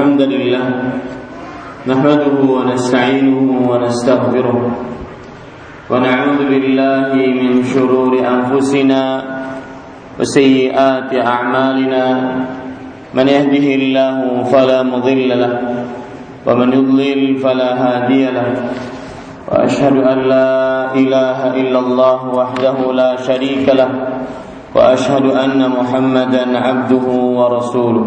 الحمد لله نحمده ونستعينه ونستغفره ونعوذ بالله من شرور أنفسنا وسيئات أعمالنا من يهده الله فلا مضل له ومن يضلل فلا هادي له وأشهد أن لا إله إلا الله وحده لا شريك له وأشهد أن محمدا عبده ورسوله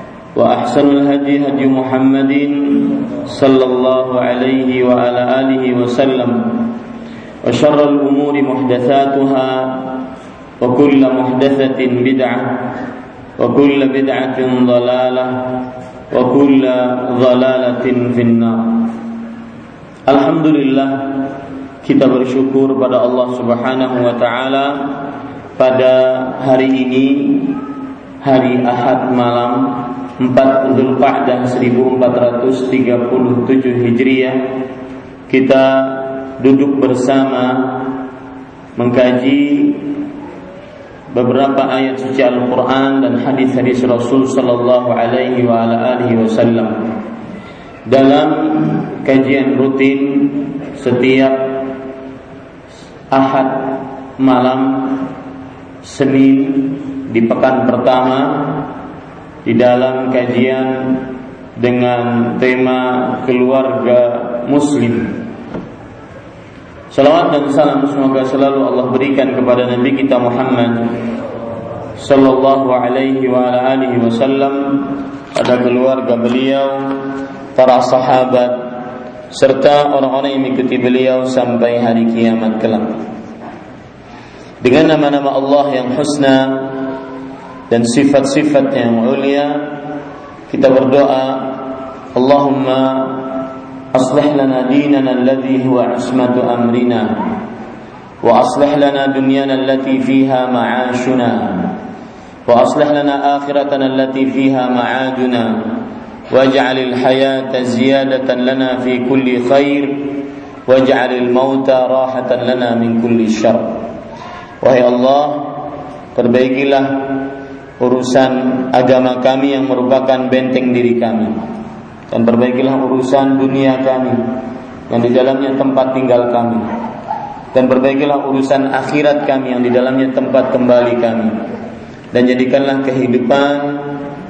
وأحسن الهدي هدي محمد صلى الله عليه وعلى آله وسلم وشر الأمور محدثاتها وكل محدثة بدعة وكل بدعة ضلالة وكل ضلالة في النار الحمد لله kita bersyukur pada Allah Subhanahu wa taala pada hari ini hari Ahad malam 4 Zulqa'dah 1437 Hijriah kita duduk bersama mengkaji beberapa ayat suci Al-Qur'an dan hadis-hadis Rasul sallallahu alaihi wa ala alihi wasallam. Dalam kajian rutin setiap Ahad malam Senin di pekan pertama di dalam kajian dengan tema keluarga muslim. Salawat dan salam semoga selalu Allah berikan kepada Nabi kita Muhammad sallallahu alaihi wa ala alihi wasallam pada keluarga beliau, para sahabat serta orang-orang yang mengikuti beliau sampai hari kiamat kelak dengan nama-nama Allah yang husna dan sifat-sifat yang mulia kita berdoa Allahumma aslih lana dinana alladhi huwa ismatu amrina wa aslih lana dunyana allati fiha ma'ashuna wa aslih lana akhiratana allati fiha ma'aduna واجعل الحياة زيادة لنا في كل خير واجعل الموت راحة لنا من كل شر Wahai Allah, perbaikilah urusan agama kami yang merupakan benteng diri kami. Dan perbaikilah urusan dunia kami yang di dalamnya tempat tinggal kami. Dan perbaikilah urusan akhirat kami yang di dalamnya tempat kembali kami. Dan jadikanlah kehidupan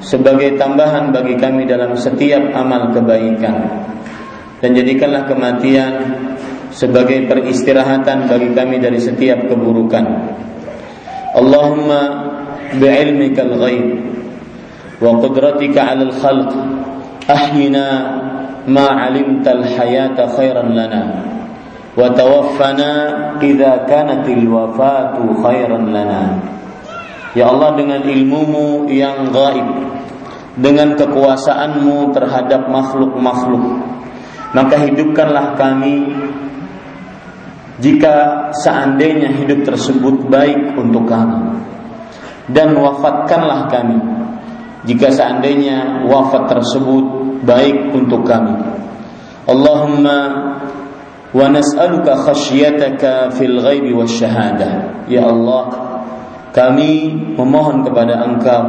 sebagai tambahan bagi kami dalam setiap amal kebaikan. Dan jadikanlah kematian sebagai peristirahatan bagi kami dari setiap keburukan. Allahumma wa qudratika 'alal khalq ahyina ma 'alimtal hayata khairan lana wa tawaffana idza kanatil wafatu khairan lana. Ya Allah dengan ilmumu yang gaib dengan kekuasaanmu terhadap makhluk-makhluk maka hidupkanlah kami jika seandainya hidup tersebut baik untuk kami dan wafatkanlah kami. Jika seandainya wafat tersebut baik untuk kami. Allahumma wa nas'aluka khasyataka fil ghaibi wasyahadah ya Allah kami memohon kepada Engkau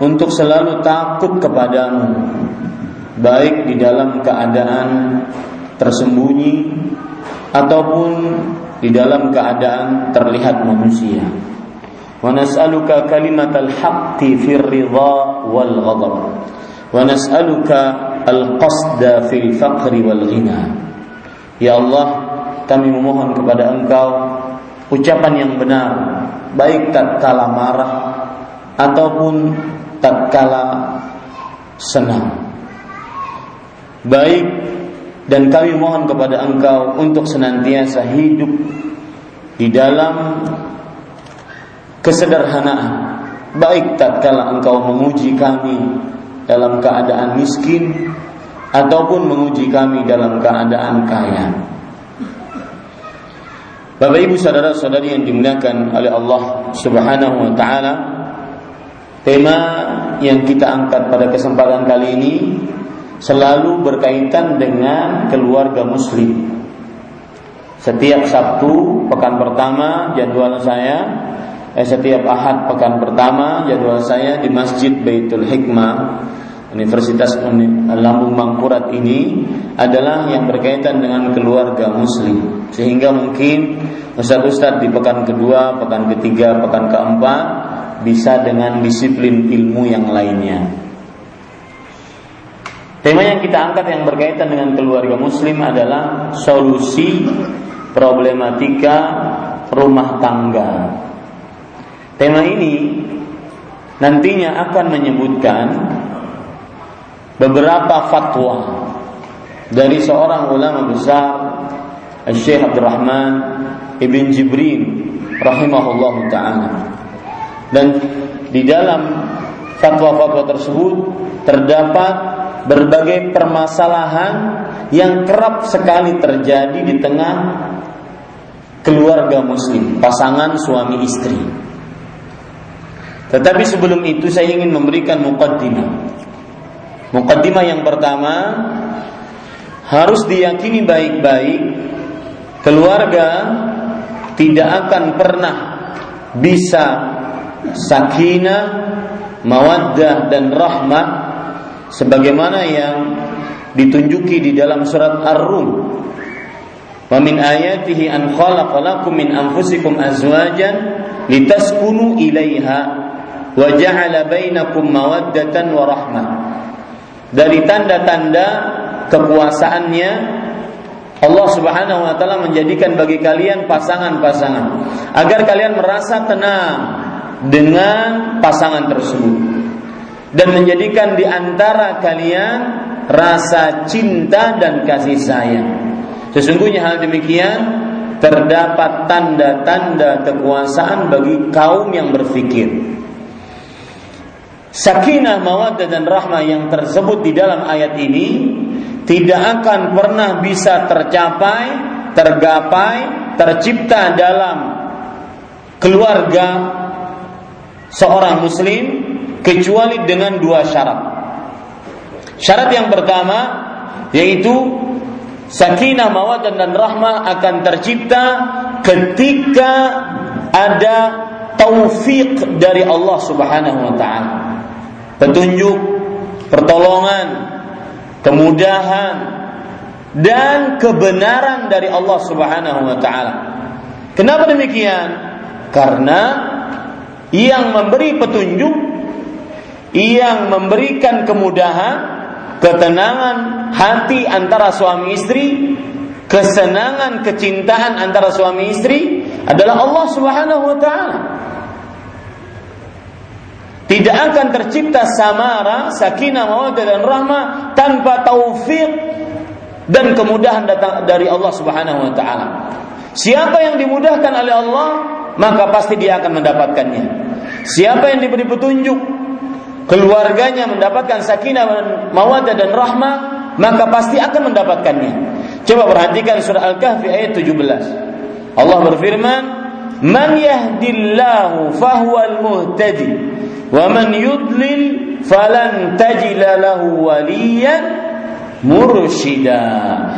untuk selalu takut kepadamu baik di dalam keadaan tersembunyi ataupun di dalam keadaan terlihat manusia. Fir ridha wal ghadab. Wa nas'aluka al-qasda fil faqri wal ghina. Ya Allah, kami memohon kepada Engkau ucapan yang benar, baik tatkala marah ataupun tatkala senang. Baik dan kami mohon kepada Engkau untuk senantiasa hidup di dalam kesederhanaan. Baik tatkala Engkau menguji kami dalam keadaan miskin ataupun menguji kami dalam keadaan kaya. Bapak Ibu saudara-saudari yang dimuliakan oleh Allah Subhanahu wa taala, tema yang kita angkat pada kesempatan kali ini selalu berkaitan dengan keluarga muslim. Setiap Sabtu pekan pertama jadwal saya eh, setiap Ahad pekan pertama jadwal saya di Masjid Baitul Hikmah Universitas Lambung Mangkurat ini adalah yang berkaitan dengan keluarga muslim sehingga mungkin ustaz-ustaz di pekan kedua, pekan ketiga, pekan keempat bisa dengan disiplin ilmu yang lainnya. Tema yang kita angkat yang berkaitan dengan keluarga muslim adalah solusi problematika rumah tangga. Tema ini nantinya akan menyebutkan beberapa fatwa dari seorang ulama besar Syekh Abdurrahman Ibn Jibrin rahimahullah taala. Dan di dalam fatwa-fatwa tersebut terdapat berbagai permasalahan yang kerap sekali terjadi di tengah keluarga muslim, pasangan suami istri. Tetapi sebelum itu saya ingin memberikan mukaddimah Mukaddimah yang pertama harus diyakini baik-baik keluarga tidak akan pernah bisa sakinah, mawaddah dan rahmah sebagaimana yang ditunjuki di dalam surat Ar-Rum. Wa min ayatihi an khalaqalakum min anfusikum azwajan litaskunu ilaiha wa ja'ala bainakum mawaddatan wa dari tanda-tanda kekuasaannya Allah Subhanahu wa taala menjadikan bagi kalian pasangan-pasangan agar kalian merasa tenang dengan pasangan tersebut dan menjadikan di antara kalian rasa cinta dan kasih sayang. Sesungguhnya hal demikian terdapat tanda-tanda kekuasaan bagi kaum yang berfikir sakinah mawaddah dan rahmah yang tersebut di dalam ayat ini tidak akan pernah bisa tercapai, tergapai, tercipta dalam keluarga seorang muslim kecuali dengan dua syarat. Syarat yang pertama yaitu sakinah mawaddah dan rahmah akan tercipta ketika ada taufik dari Allah Subhanahu wa taala petunjuk, pertolongan, kemudahan dan kebenaran dari Allah Subhanahu wa taala. Kenapa demikian? Karena yang memberi petunjuk, yang memberikan kemudahan, ketenangan hati antara suami istri, kesenangan, kecintaan antara suami istri adalah Allah Subhanahu wa taala. Tidak akan tercipta samara, sakinah, mawaddah dan rahmah tanpa taufik dan kemudahan datang dari Allah Subhanahu wa taala. Siapa yang dimudahkan oleh Allah, maka pasti dia akan mendapatkannya. Siapa yang diberi petunjuk, keluarganya mendapatkan sakinah, mawaddah dan rahmah, maka pasti akan mendapatkannya. Coba perhatikan surah Al-Kahfi ayat 17. Allah berfirman, "Man yahdillahu fahuwal muhtadi." Wa man yudlil falan tajila lahu waliyan.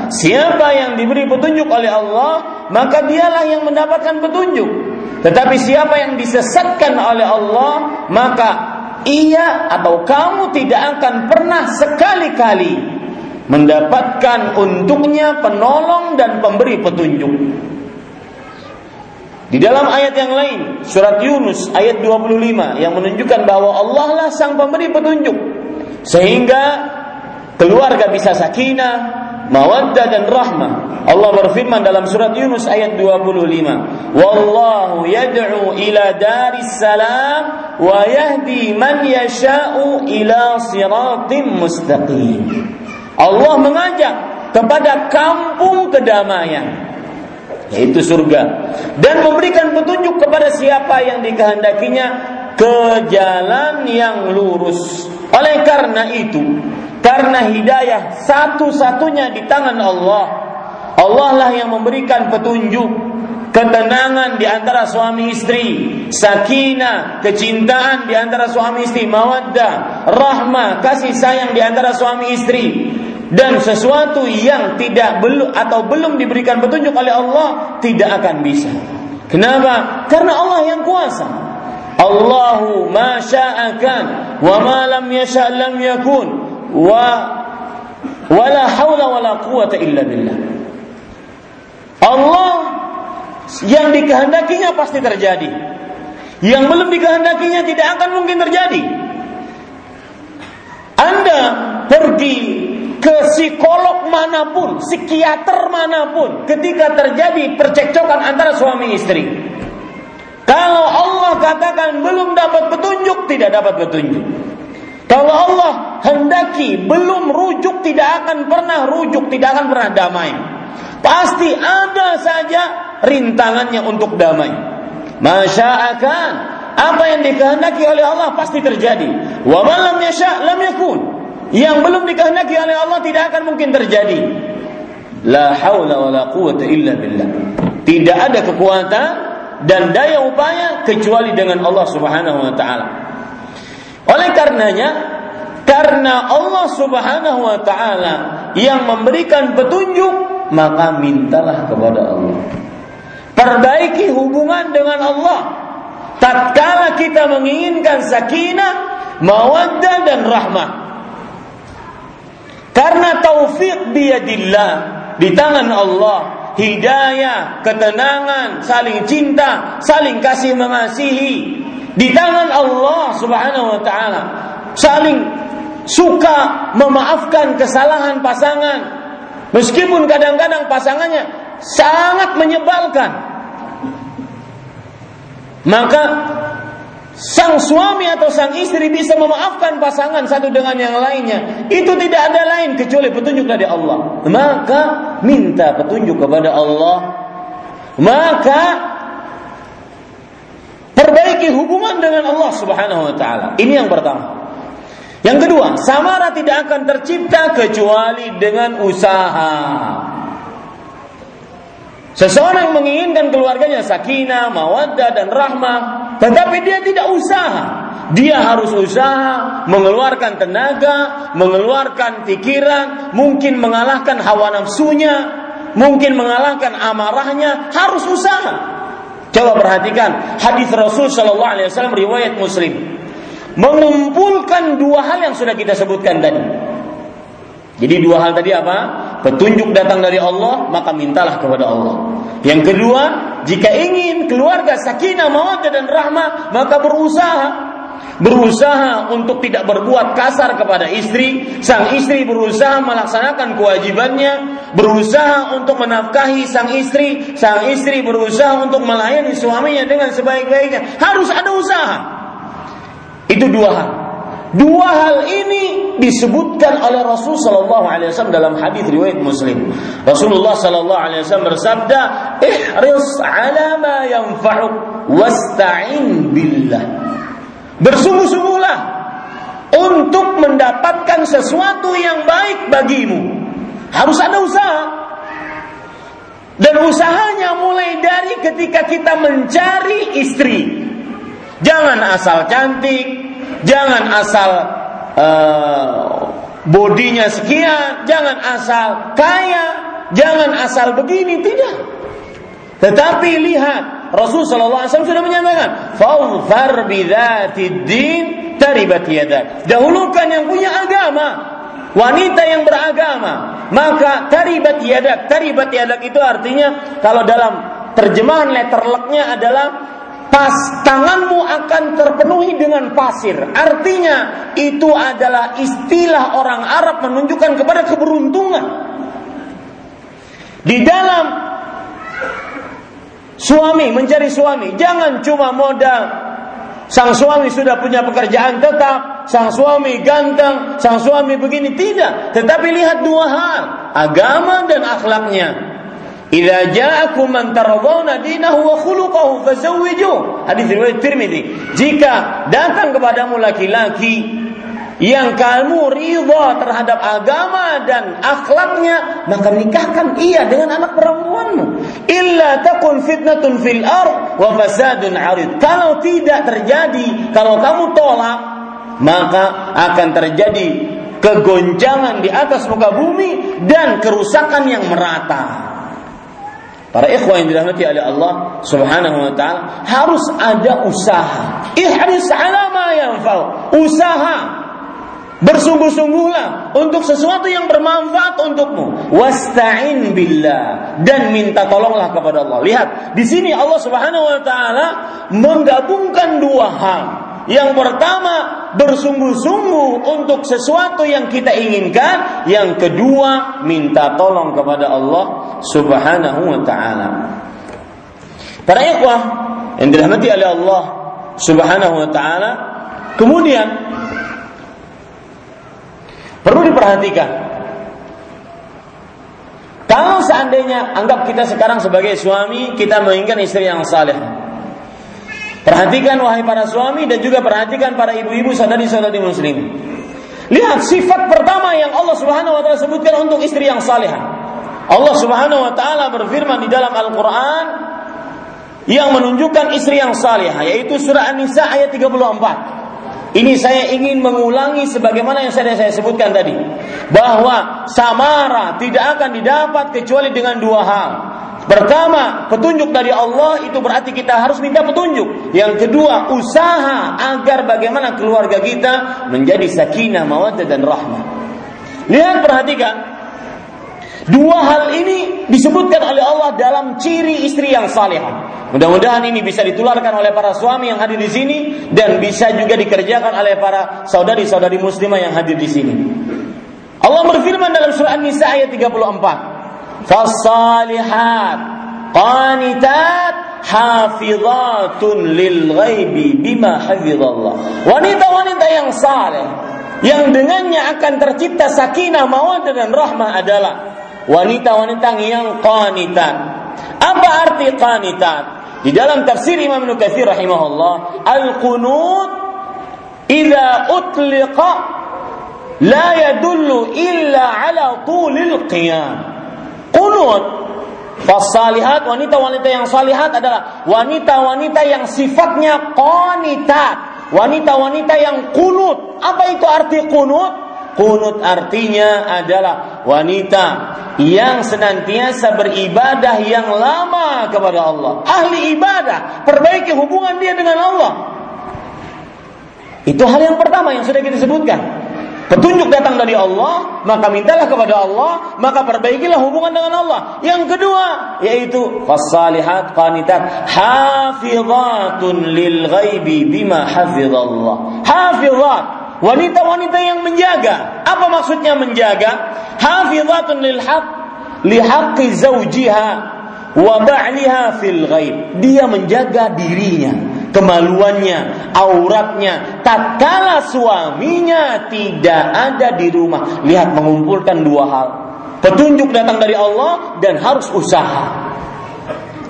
Siapa yang diberi petunjuk oleh Allah, maka dialah yang mendapatkan petunjuk. Tetapi siapa yang disesatkan oleh Allah, maka ia atau kamu tidak akan pernah sekali-kali mendapatkan untuknya penolong dan pemberi petunjuk. Di dalam ayat yang lain, surat Yunus ayat 25 yang menunjukkan bahwa Allah lah sang pemberi petunjuk. Sehingga keluarga bisa sakinah, mawaddah dan rahmah. Allah berfirman dalam surat Yunus ayat 25, "Wallahu yad'u ila daris salam wa yahdi man yasha'u ila siratim mustaqim." Allah mengajak kepada kampung kedamaian yaitu surga dan memberikan petunjuk kepada siapa yang dikehendakinya ke jalan yang lurus. Oleh karena itu, karena hidayah satu-satunya di tangan Allah. Allah lah yang memberikan petunjuk, ketenangan di antara suami istri, sakinah, kecintaan di antara suami istri, mawaddah, rahmah, kasih sayang di antara suami istri dan sesuatu yang tidak belum atau belum diberikan petunjuk oleh Allah tidak akan bisa. Kenapa? Karena Allah yang kuasa. Allahu ma sya'akan wa ma lam yasha' lam yakun wa wala haula wala quwata illa billah. Allah yang dikehendakinya pasti terjadi. Yang belum dikehendakinya tidak akan mungkin terjadi. Anda pergi ke psikolog mana pun, psikiater mana pun, ketika terjadi percekcokan antara suami istri. Kalau Allah katakan belum dapat petunjuk, tidak dapat petunjuk. Kalau Allah hendaki belum rujuk, tidak akan pernah rujuk, tidak akan pernah damai. Pasti ada saja rintangannya untuk damai. Masya akan apa yang dikehendaki oleh Allah pasti terjadi. Wa malam yasha lam yakun yang belum dikehendaki oleh Allah tidak akan mungkin terjadi. La haula wa la quwata illa billah. Tidak ada kekuatan dan daya upaya kecuali dengan Allah Subhanahu wa taala. Oleh karenanya, karena Allah Subhanahu wa taala yang memberikan petunjuk, maka mintalah kepada Allah. Perbaiki hubungan dengan Allah. Tatkala kita menginginkan sakinah, mawaddah dan rahmah. Karena taufik biadillah di tangan Allah, hidayah, ketenangan, saling cinta, saling kasih mengasihi di tangan Allah Subhanahu wa taala. Saling suka memaafkan kesalahan pasangan meskipun kadang-kadang pasangannya sangat menyebalkan. Maka sang suami atau sang istri bisa memaafkan pasangan satu dengan yang lainnya, itu tidak ada lain kecuali petunjuk dari Allah. Maka minta petunjuk kepada Allah. Maka perbaiki hubungan dengan Allah Subhanahu wa taala. Ini yang pertama. Yang kedua, samara tidak akan tercipta kecuali dengan usaha. Seseorang yang menginginkan keluarganya sakinah, mawaddah dan rahmah, tetapi dia tidak usaha. Dia harus usaha, mengeluarkan tenaga, mengeluarkan pikiran, mungkin mengalahkan hawa nafsunya, mungkin mengalahkan amarahnya, harus usaha. Coba perhatikan hadis Rasul Shallallahu Alaihi Wasallam riwayat Muslim mengumpulkan dua hal yang sudah kita sebutkan tadi. Jadi dua hal tadi apa? Petunjuk datang dari Allah, maka mintalah kepada Allah. Yang kedua, jika ingin keluarga sakinah, mawaddah dan rahmah, maka berusaha berusaha untuk tidak berbuat kasar kepada istri, sang istri berusaha melaksanakan kewajibannya, berusaha untuk menafkahi sang istri, sang istri berusaha untuk melayani suaminya dengan sebaik-baiknya. Harus ada usaha. Itu dua hal. Dua hal ini disebutkan oleh Rasul Sallallahu Alaihi Wasallam dalam hadis riwayat Muslim. Rasulullah Sallallahu Alaihi Wasallam bersabda, "Ihris ala ma yanfa'uk, wasta'in billah." Bersungguh-sungguhlah untuk mendapatkan sesuatu yang baik bagimu. Harus ada usaha. Dan usahanya mulai dari ketika kita mencari istri. Jangan asal cantik, jangan asal uh, bodinya sekian, jangan asal kaya, jangan asal begini, tidak. Tetapi lihat, Rasul sallallahu alaihi wasallam sudah menyatakan, "Fadhfar bidzatid din taribat yadak." Dahulukan yang punya agama, wanita yang beragama, maka taribat yadak. Taribat yadak itu artinya kalau dalam terjemahan letterleknya adalah pas tanganmu akan terpenuhi dengan pasir. Artinya itu adalah istilah orang Arab menunjukkan kepada keberuntungan. Di dalam suami mencari suami, jangan cuma modal sang suami sudah punya pekerjaan tetap, sang suami ganteng, sang suami begini tidak, tetapi lihat dua hal, agama dan akhlaknya. Idza ja'akum man taradawna dinahu wa khuluquhu. Hadis riwayat Tirmizi. Jika datang kepadamu laki-laki yang kamu ridha terhadap agama dan akhlaknya, maka nikahkan ia dengan anak perempuanmu. Illa takun fitnatun fil ard wa fasadun arid. Kalau tidak terjadi, kalau kamu tolak, maka akan terjadi kegoncangan di atas muka bumi dan kerusakan yang merata. Para ikhwah yang dirahmati oleh Allah Subhanahu wa taala harus ada usaha. Ihris ala ma yanfa'u. Usaha. Bersungguh-sungguhlah untuk sesuatu yang bermanfaat untukmu. Wasta'in billah dan minta tolonglah kepada Allah. Lihat, di sini Allah Subhanahu wa taala menggabungkan dua hal. Yang pertama, bersungguh-sungguh untuk sesuatu yang kita inginkan. Yang kedua, minta tolong kepada Allah Subhanahu wa taala. Para ikhwah yang dirahmati oleh Allah Subhanahu wa taala, kemudian perlu diperhatikan kalau seandainya anggap kita sekarang sebagai suami, kita menginginkan istri yang saleh. Perhatikan wahai para suami dan juga perhatikan para ibu-ibu saudari-saudari muslim. Lihat sifat pertama yang Allah Subhanahu wa taala sebutkan untuk istri yang salehah. Allah Subhanahu wa taala berfirman di dalam Al-Qur'an yang menunjukkan istri yang salehah yaitu surah An-Nisa ayat 34. Ini saya ingin mengulangi sebagaimana yang saya, saya sebutkan tadi bahwa samara tidak akan didapat kecuali dengan dua hal. Pertama, petunjuk dari Allah itu berarti kita harus minta petunjuk. Yang kedua, usaha agar bagaimana keluarga kita menjadi sakinah, mawaddah dan rahmah. Lihat perhatikan. Dua hal ini disebutkan oleh Allah dalam ciri istri yang salehah. Mudah-mudahan ini bisa ditularkan oleh para suami yang hadir di sini dan bisa juga dikerjakan oleh para saudari-saudari muslimah yang hadir di sini. Allah berfirman dalam surah An-Nisa ayat 34. Fasalihat qanitat hafizatun lil ghaibi bima hafizallah. Wanita-wanita yang saleh yang dengannya akan tercipta sakinah mawaddah dan rahmah adalah wanita-wanita yang qanitat. Apa arti qanitat? Di dalam tafsir Imam Nukathir rahimahullah, al-qunut idza utliqa la yadullu illa ala tulil qiyam. Kunut. Fasalihat wanita-wanita yang salihat adalah wanita-wanita yang sifatnya qanitat. Wanita-wanita yang kunut. Apa itu arti kunut? Kunut artinya adalah wanita yang senantiasa beribadah yang lama kepada Allah. Ahli ibadah, perbaiki hubungan dia dengan Allah. Itu hal yang pertama yang sudah kita sebutkan. Petunjuk datang dari Allah, maka mintalah kepada Allah, maka perbaikilah hubungan dengan Allah. Yang kedua yaitu fasalihat qanitat hafizatun lil ghaibi bima hafizallah. Hafizat wanita-wanita yang menjaga. Apa maksudnya menjaga? Hafizatun lil haq li haqqi zawjiha wa ba'liha fil ghaib. Dia menjaga dirinya kemaluannya, auratnya, tatkala suaminya tidak ada di rumah. Lihat mengumpulkan dua hal. Petunjuk datang dari Allah dan harus usaha.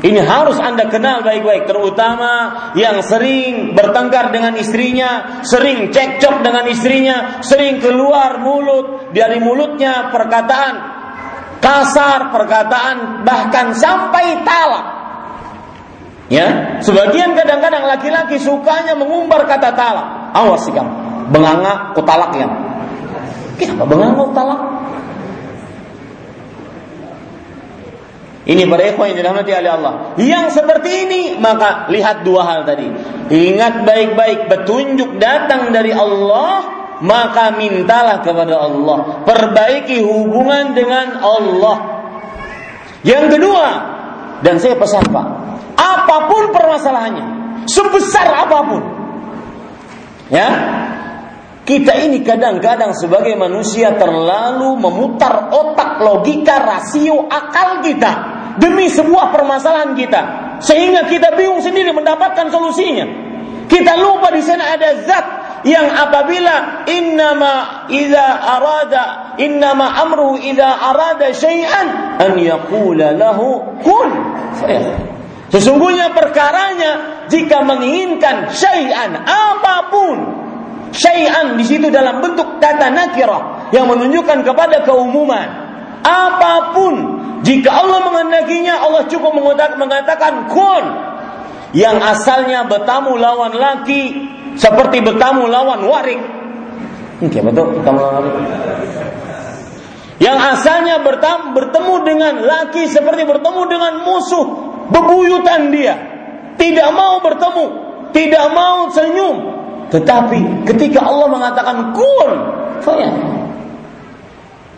Ini harus Anda kenal baik-baik, terutama yang sering bertengkar dengan istrinya, sering cekcok dengan istrinya, sering keluar mulut dari mulutnya perkataan kasar, perkataan bahkan sampai talak. Ya, sebagian kadang-kadang laki-laki sukanya mengumbar kata talak. Awas sih kamu, benganga kutalak ya. Kenapa benganga kutalak? Ini para ikhwan yang dirahmati oleh Allah. Yang seperti ini, maka lihat dua hal tadi. Ingat baik-baik, petunjuk datang dari Allah, maka mintalah kepada Allah. Perbaiki hubungan dengan Allah. Yang kedua, dan saya pesan Pak, apa pun permasalahannya, sebesar apa pun. Ya, kita ini kadang-kadang sebagai manusia terlalu memutar otak, logika, rasio, akal kita demi sebuah permasalahan kita, sehingga kita bingung sendiri mendapatkan solusinya. Kita lupa di sana ada zat yang apabila innama idza arada innama amru idza arada syai'an an yaqula lahu kun Sesungguhnya perkaranya jika menginginkan syai'an apa pun syai'an di situ dalam bentuk kata nakirah yang menunjukkan kepada keumuman. Apa pun jika Allah menghendakinya Allah cukup mengatakan kun yang asalnya bertamu lawan laki seperti bertamu lawan waring. Oke, betul bertamu lawan waring. Yang asalnya bertamu, bertemu dengan laki seperti bertemu dengan musuh, bebuyutan dia. Tidak mau bertemu, tidak mau senyum, tetapi ketika Allah mengatakan kun.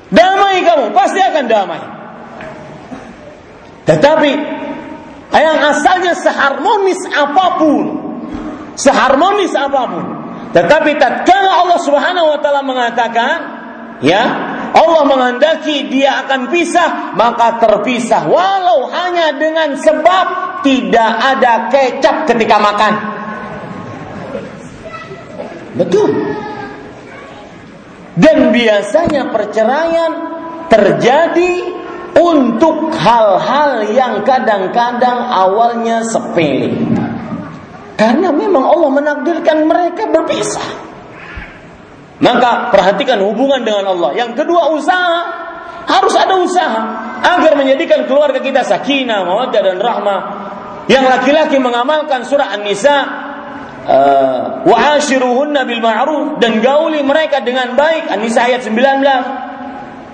Damai kamu, pasti akan damai. Tetapi yang asalnya seharmonis apa pun, seharmonis apa pun. Tetapi tatkala Allah Subhanahu wa taala mengatakan, ya, Allah menghendaki dia akan pisah, maka terpisah walau hanya dengan sebab tidak ada kecap ketika makan. Betul. Dan biasanya perceraian terjadi untuk hal-hal yang kadang-kadang awalnya sepele. Karena memang Allah menakdirkan mereka berpisah. Maka perhatikan hubungan dengan Allah. Yang kedua usaha harus ada usaha agar menjadikan keluarga kita sakinah, mawaddah dan rahmah. Yang laki-laki mengamalkan surah An-Nisa wa ashiruhunna bil ma'ruf. Dan gauli mereka dengan baik. An-Nisa ayat 19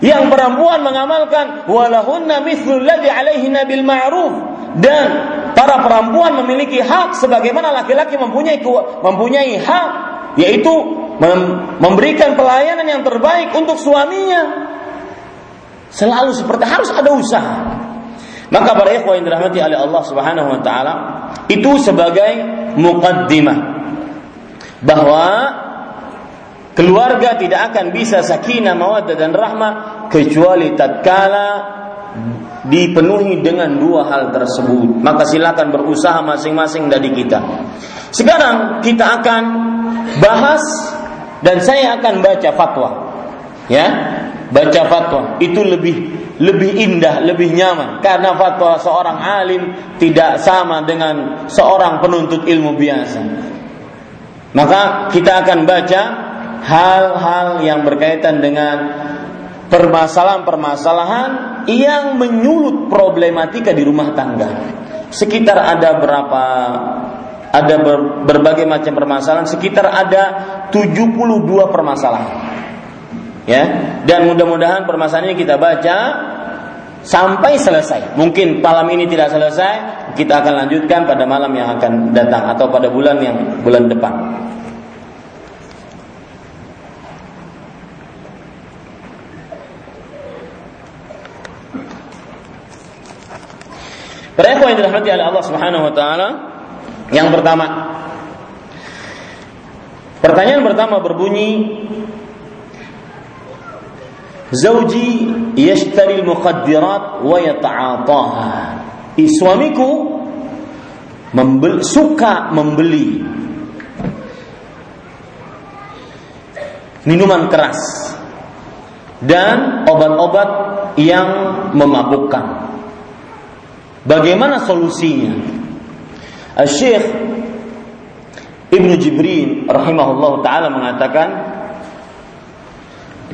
yang perempuan mengamalkan walahunna mithlu alladhi alaihinna bil ma'ruf. Dan para perempuan memiliki hak sebagaimana laki-laki mempunyai mempunyai hak yaitu memberikan pelayanan yang terbaik untuk suaminya. Selalu seperti harus ada usaha. Maka para ikhwah yang dirahmati oleh Allah Subhanahu wa taala itu sebagai muqaddimah bahwa keluarga tidak akan bisa sakinah mawaddah dan rahmah kecuali tatkala dipenuhi dengan dua hal tersebut. Maka silakan berusaha masing-masing dari kita. Sekarang kita akan bahas dan saya akan baca fatwa. Ya, baca fatwa itu lebih lebih indah, lebih nyaman karena fatwa seorang alim tidak sama dengan seorang penuntut ilmu biasa. Maka kita akan baca hal-hal yang berkaitan dengan permasalahan-permasalahan yang menyulut problematika di rumah tangga. Sekitar ada berapa ada berbagai macam permasalahan, sekitar ada 72 permasalahan ya dan mudah-mudahan permasalahan ini kita baca sampai selesai. Mungkin malam ini tidak selesai, kita akan lanjutkan pada malam yang akan datang atau pada bulan yang bulan depan. Para yang dirahmati oleh Allah Subhanahu wa taala, yang pertama Pertanyaan pertama berbunyi Zauji yashtari al-muqaddirat wa yata'ataha. Suamiku membeli, suka membeli minuman keras dan obat-obat yang memabukkan. Bagaimana solusinya? Syekh Ibnu Jibrin rahimahullah taala mengatakan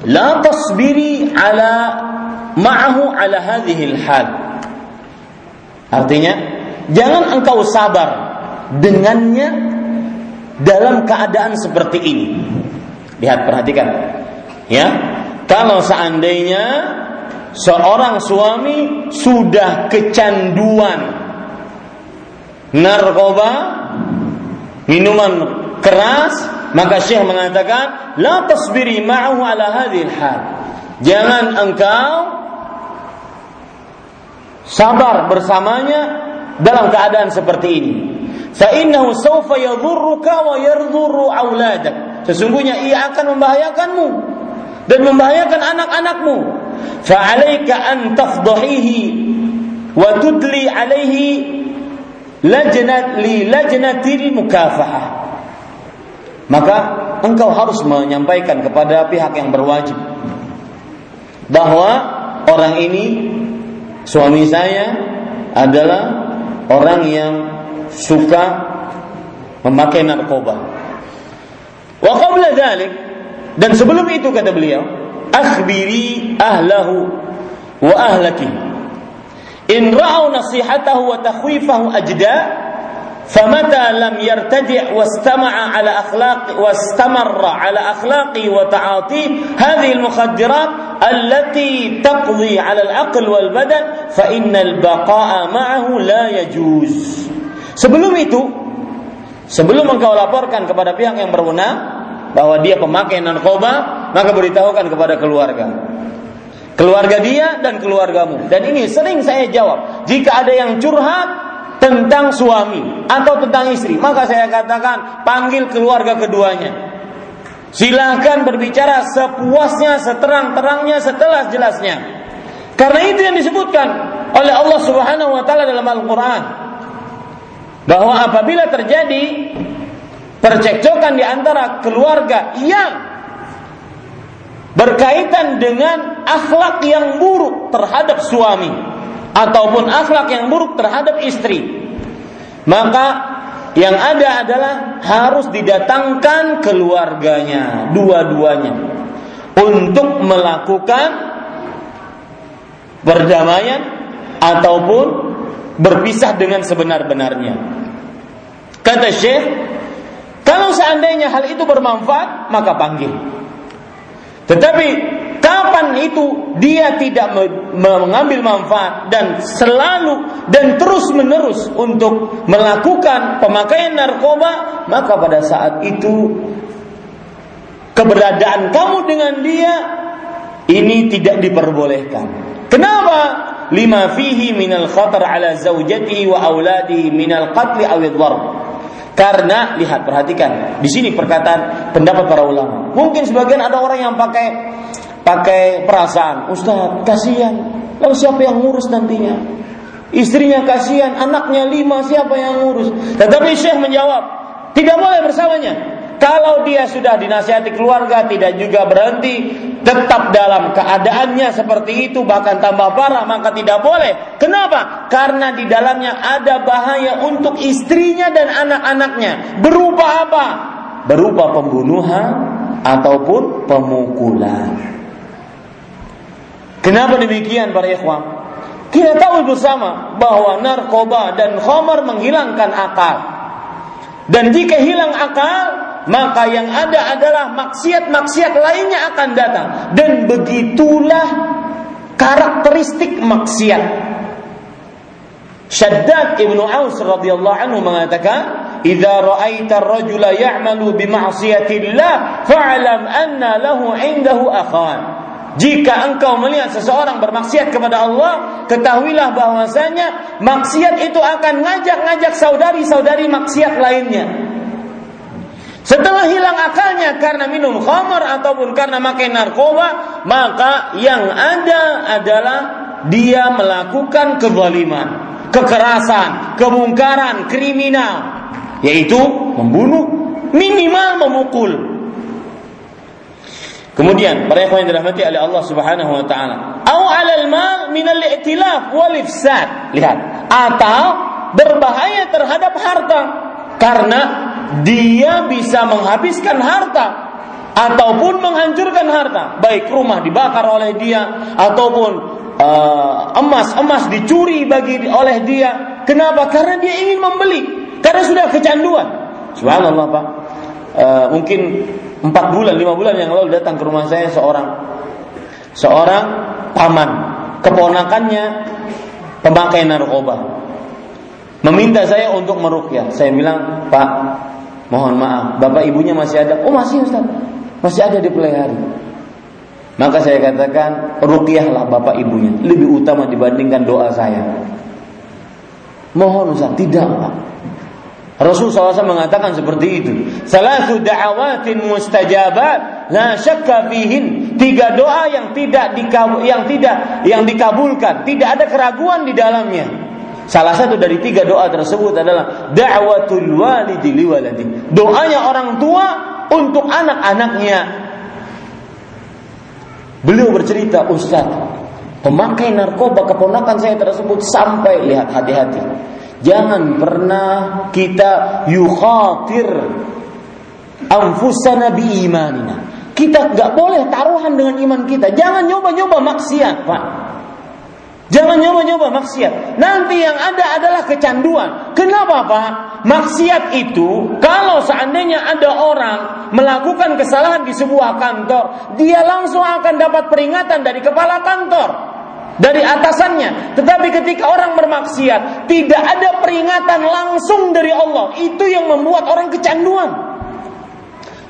la tasbiri ala ma'ahu ala hadhihi hal artinya jangan engkau sabar dengannya dalam keadaan seperti ini. Lihat perhatikan. Ya kalau seandainya seorang suami sudah kecanduan narkoba minuman keras maka Syekh mengatakan, la tasbiri ma'ahu ala hadhil hal. Jangan engkau sabar bersamanya dalam keadaan seperti ini. fa innahu sawfa yadhurruka wa yadhurru auladak. Sesungguhnya ia akan membahayakanmu dan membahayakan anak-anakmu. Fa alayka an tafdahihi wa tudli alaihi lajnat li lajnatil mukafahah. Maka engkau harus menyampaikan kepada pihak yang berwajib bahwa orang ini suami saya adalah orang yang suka memakai narkoba. Wa qabla dhalik dan sebelum itu kata beliau, akhbiri ahlahu wa ahlaki. In ra'au nasihatahu wa takhwifahu ajda فمتى لم يرتدع واستمع على أخلاق واستمر على أخلاقه وتعاطيه هذه المخدرات التي تقضي على العقل والبدن فإن البقاء معه لا يجوز Sebelum itu, sebelum engkau laporkan kepada pihak yang berwenang bahwa dia pemakai narkoba, maka beritahukan kepada keluarga. Keluarga dia dan keluargamu. Dan ini sering saya jawab. Jika ada yang curhat tentang suami atau tentang istri, maka saya katakan panggil keluarga keduanya. Silahkan berbicara sepuasnya, seterang-terangnya, setelah jelasnya. Karena itu yang disebutkan oleh Allah Subhanahu wa taala dalam Al-Qur'an bahwa apabila terjadi percekcokan di antara keluarga yang berkaitan dengan akhlak yang buruk terhadap suami ataupun akhlak yang buruk terhadap istri maka yang ada adalah harus didatangkan keluarganya dua-duanya untuk melakukan perdamaian ataupun berpisah dengan sebenar-benarnya. Kata Syekh, kalau seandainya hal itu bermanfaat, maka panggil. Tetapi kapan itu dia tidak mengambil manfaat dan selalu dan terus menerus untuk melakukan pemakaian narkoba, maka pada saat itu keberadaan kamu dengan dia ini tidak diperbolehkan. Kenapa? Lima fihi minal khatar ala zaujatihi wa auladihi minal qatli awid karena lihat perhatikan di sini perkataan pendapat para ulama. Mungkin sebagian ada orang yang pakai pakai perasaan, Ustaz kasihan. Lalu siapa yang ngurus nantinya? Istrinya kasihan, anaknya lima, siapa yang ngurus? Tetapi Syekh menjawab, tidak boleh bersamanya. Kalau dia sudah dinasihati keluarga tidak juga berhenti tetap dalam keadaannya seperti itu bahkan tambah parah maka tidak boleh. Kenapa? Karena di dalamnya ada bahaya untuk istrinya dan anak-anaknya. Berupa apa? Berupa pembunuhan ataupun pemukulan. Kenapa demikian para ikhwan? Kita tahu bersama bahwa narkoba dan khamar menghilangkan akal. Dan jika hilang akal, maka yang ada adalah maksiat-maksiat lainnya akan datang dan begitulah karakteristik maksiat. Shaddad ibnu Aus radhiyallahu anhu mengatakan, "Idza ra'aita ar-rajula ya'malu bi ma'siyatillah fa'lam anna lahu 'indahu akhan." Jika engkau melihat seseorang bermaksiat kepada Allah, ketahuilah bahwasanya maksiat itu akan ngajak-ngajak saudari-saudari maksiat lainnya. Setelah hilang akalnya karena minum khamar ataupun karena makan narkoba, maka yang ada adalah dia melakukan kezaliman, kekerasan, kemungkaran, kriminal, yaitu membunuh, minimal memukul. Kemudian para ikhwan yang dirahmati oleh Allah Subhanahu wa taala, au 'alal mal min al-i'tilaf wal ifsad. Lihat, atau berbahaya terhadap harta karena dia bisa menghabiskan harta ataupun menghancurkan harta, baik rumah dibakar oleh dia ataupun uh, emas emas dicuri bagi oleh dia. Kenapa? Karena dia ingin membeli, karena sudah kecanduan. Subhanallah pak. Uh, mungkin empat bulan, lima bulan yang lalu datang ke rumah saya seorang seorang paman, keponakannya pemakai narkoba meminta saya untuk merukyah. Saya bilang, Pak, mohon maaf, bapak ibunya masih ada. Oh masih Ustaz, masih ada di pelihari. Maka saya katakan, rukyahlah bapak ibunya. Lebih utama dibandingkan doa saya. Mohon Ustaz, tidak Pak. Rasul SAW mengatakan seperti itu. Salatu da'awatin mustajabat la syakka fihin. Tiga doa yang tidak dikabul, yang tidak yang dikabulkan, tidak ada keraguan di dalamnya. Salah satu dari tiga doa tersebut adalah da'watul walidi liwaladi. Doanya orang tua untuk anak-anaknya. Beliau bercerita, Ustaz, pemakai narkoba keponakan saya tersebut sampai lihat hati-hati Jangan pernah kita yukhatir anfusana bi imanina. Kita nggak boleh taruhan dengan iman kita. Jangan nyoba-nyoba maksiat, Pak. Jangan nyoba-nyoba maksiat. Nanti yang ada adalah kecanduan. Kenapa, Pak? Maksiat itu kalau seandainya ada orang melakukan kesalahan di sebuah kantor, dia langsung akan dapat peringatan dari kepala kantor dari atasannya. Tetapi ketika orang bermaksiat, tidak ada peringatan langsung dari Allah. Itu yang membuat orang kecanduan.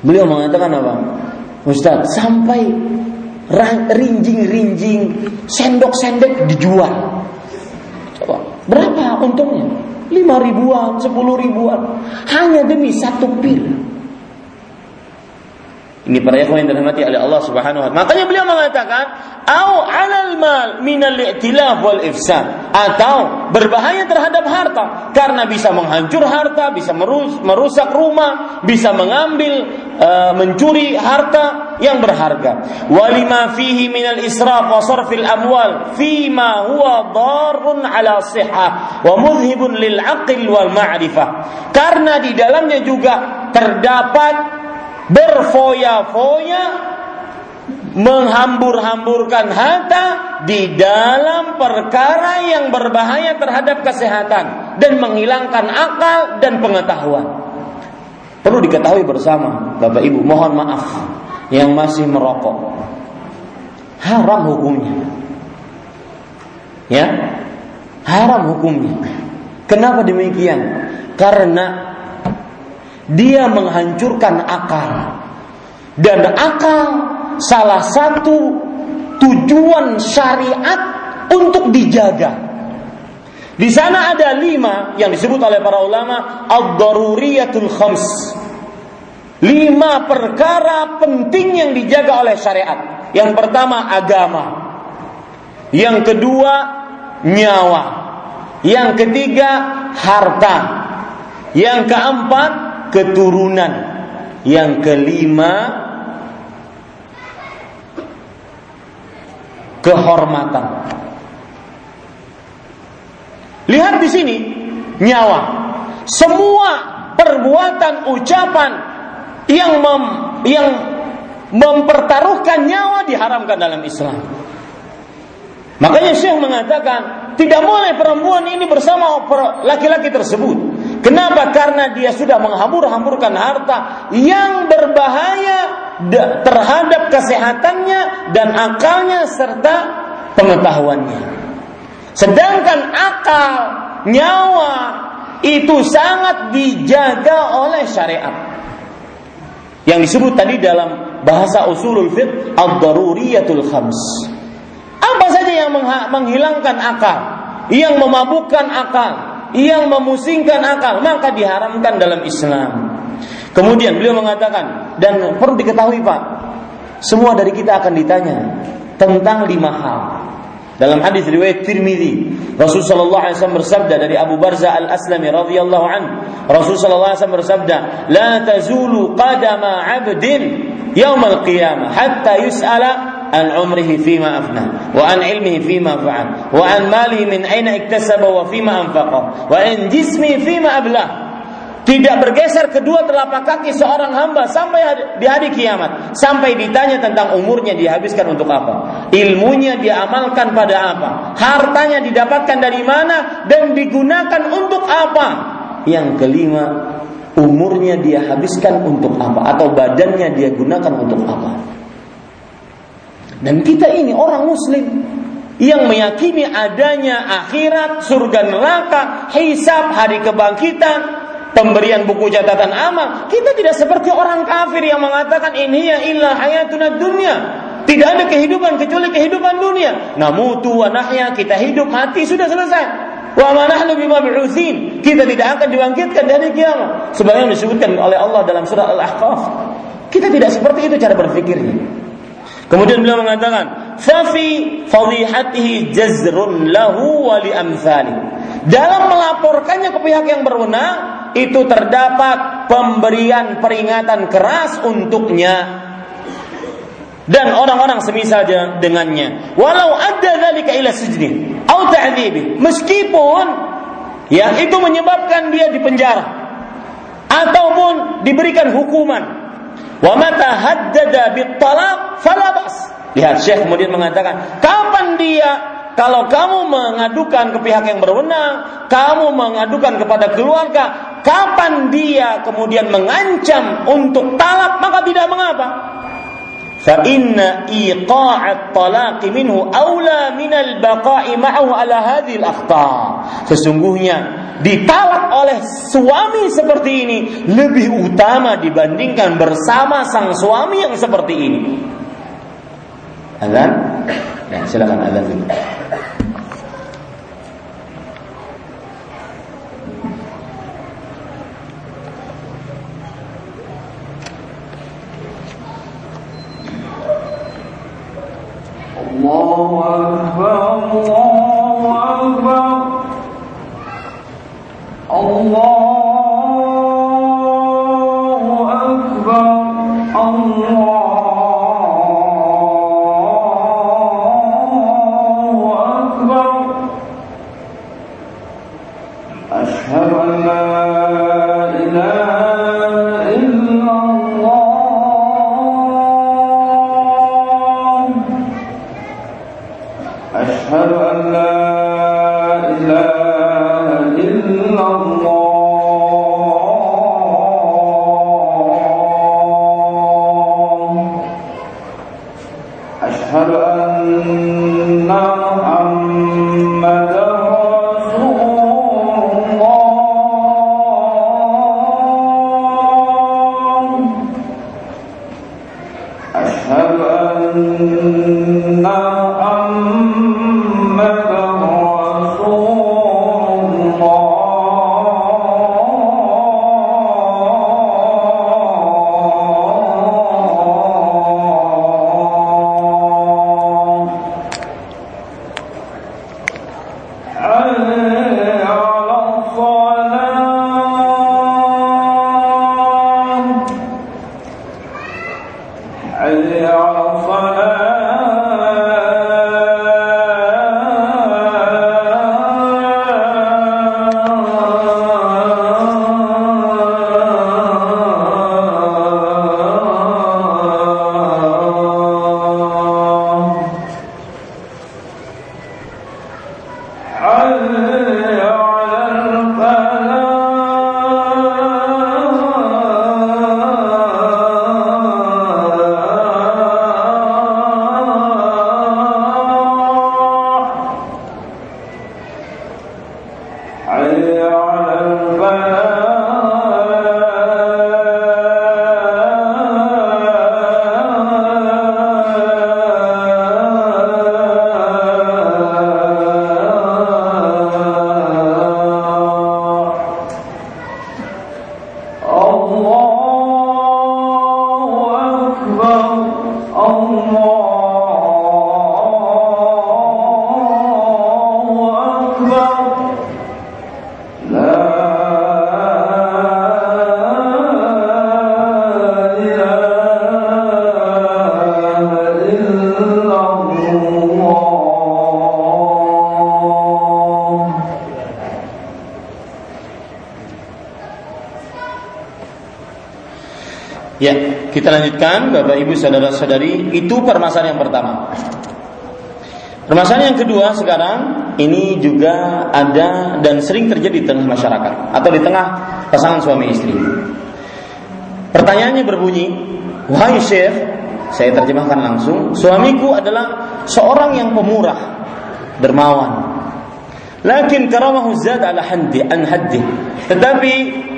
Beliau mengatakan apa? Ustaz, sampai rinjing-rinjing, sendok-sendok dijual. Coba, berapa untungnya? Lima ribuan, sepuluh ribuan. Hanya demi satu pil. Ini para ikhwan yang dirahmati oleh Allah Subhanahu wa taala. Makanya beliau mengatakan, "Au 'alal mal min al-i'tilaf wal ifsad." Atau berbahaya terhadap harta karena bisa menghancur harta, bisa merus merusak rumah, bisa mengambil uh, mencuri harta yang berharga. Walima fihi min al-israf wa sarfil amwal fima huwa darun ala sihah wa mudhibun lil aql wal ma'rifah. Karena di dalamnya juga terdapat berfoya-foya menghambur-hamburkan harta di dalam perkara yang berbahaya terhadap kesehatan dan menghilangkan akal dan pengetahuan. Perlu diketahui bersama, Bapak Ibu, mohon maaf yang masih merokok. Haram hukumnya. Ya. Haram hukumnya. Kenapa demikian? Karena dia menghancurkan akal. Dan akal salah satu tujuan syariat untuk dijaga. Di sana ada lima yang disebut oleh para ulama ad-daruriyatul khams. Lima perkara penting yang dijaga oleh syariat. Yang pertama agama. Yang kedua nyawa. Yang ketiga harta. Yang keempat keturunan. Yang kelima kehormatan. Lihat di sini nyawa. Semua perbuatan ucapan yang mem, yang mempertaruhkan nyawa diharamkan dalam Islam. Makanya Syekh mengatakan tidak boleh perempuan ini bersama laki-laki tersebut. Kenapa? Karena dia sudah menghambur-hamburkan harta yang berbahaya terhadap kesehatannya dan akalnya serta pengetahuannya. Sedangkan akal, nyawa itu sangat dijaga oleh syariat. Yang disebut tadi dalam bahasa usulul fiqh ad-daruriyatul khams. Apa saja yang menghilangkan akal, yang memabukkan akal, yang memusingkan akal maka diharamkan dalam Islam. Kemudian beliau mengatakan dan perlu diketahui Pak, semua dari kita akan ditanya tentang lima hal. Dalam hadis riwayat Tirmizi, Rasul sallallahu alaihi wasallam bersabda dari Abu Barza Al-Aslami radhiyallahu an, Rasul sallallahu alaihi wasallam bersabda, "La tazulu qadama 'abdin yaumal qiyamah hatta yus'ala عن عمره فيما أفنى وعن علمه فيما فعل وعن ماله من أين اكتسب وفيما أنفقه وعن جسمه فيما أبلاه tidak bergeser kedua telapak kaki seorang hamba sampai di hari kiamat sampai ditanya tentang umurnya dihabiskan untuk apa ilmunya dia amalkan pada apa hartanya didapatkan dari mana dan digunakan untuk apa yang kelima umurnya dia habiskan untuk apa atau badannya dia gunakan untuk apa dan kita ini orang muslim yang meyakini adanya akhirat, surga neraka, hisab, hari kebangkitan, pemberian buku catatan amal. Kita tidak seperti orang kafir yang mengatakan ini ya ilah hayatuna dunia. Tidak ada kehidupan kecuali kehidupan dunia. Namutu wa nahya, kita hidup mati sudah selesai. wa ma nahnu. Kita tidak akan dibangkitkan dari kiamat. Sebagaimana disebutkan oleh Allah dalam surah Al-Ahqaf. Kita tidak seperti itu cara berpikirnya. Kemudian beliau mengatakan, "Fafi fadihatihi jazrun lahu wa li amthali." Dalam melaporkannya ke pihak yang berwenang, itu terdapat pemberian peringatan keras untuknya dan orang-orang semisal dengannya. Walau ada dzalika ila sijni atau meskipun yang itu menyebabkan dia dipenjara ataupun diberikan hukuman Wa mata haddada bit talaq fala bas. Lihat Syekh kemudian mengatakan, kapan dia kalau kamu mengadukan ke pihak yang berwenang, kamu mengadukan kepada keluarga, kapan dia kemudian mengancam untuk talak, maka tidak mengapa. Inna iqa'at talaqi minhu aula minal baqa'i ma'ahu ala hadhil akhta. Sesungguhnya ditalak oleh suami seperti ini lebih utama dibandingkan bersama sang suami yang seperti ini. Azan? Ya, silakan azan dulu. Allahu kita lanjutkan Bapak Ibu saudara-saudari, itu permasalahan yang pertama. Permasalahan yang kedua sekarang ini juga ada dan sering terjadi di tengah masyarakat atau di tengah pasangan suami istri. Pertanyaannya berbunyi, "Wahai Syekh, saya terjemahkan langsung, suamiku adalah seorang yang pemurah, dermawan. Lakin karamahu zad ala handi an haddi. Tetapi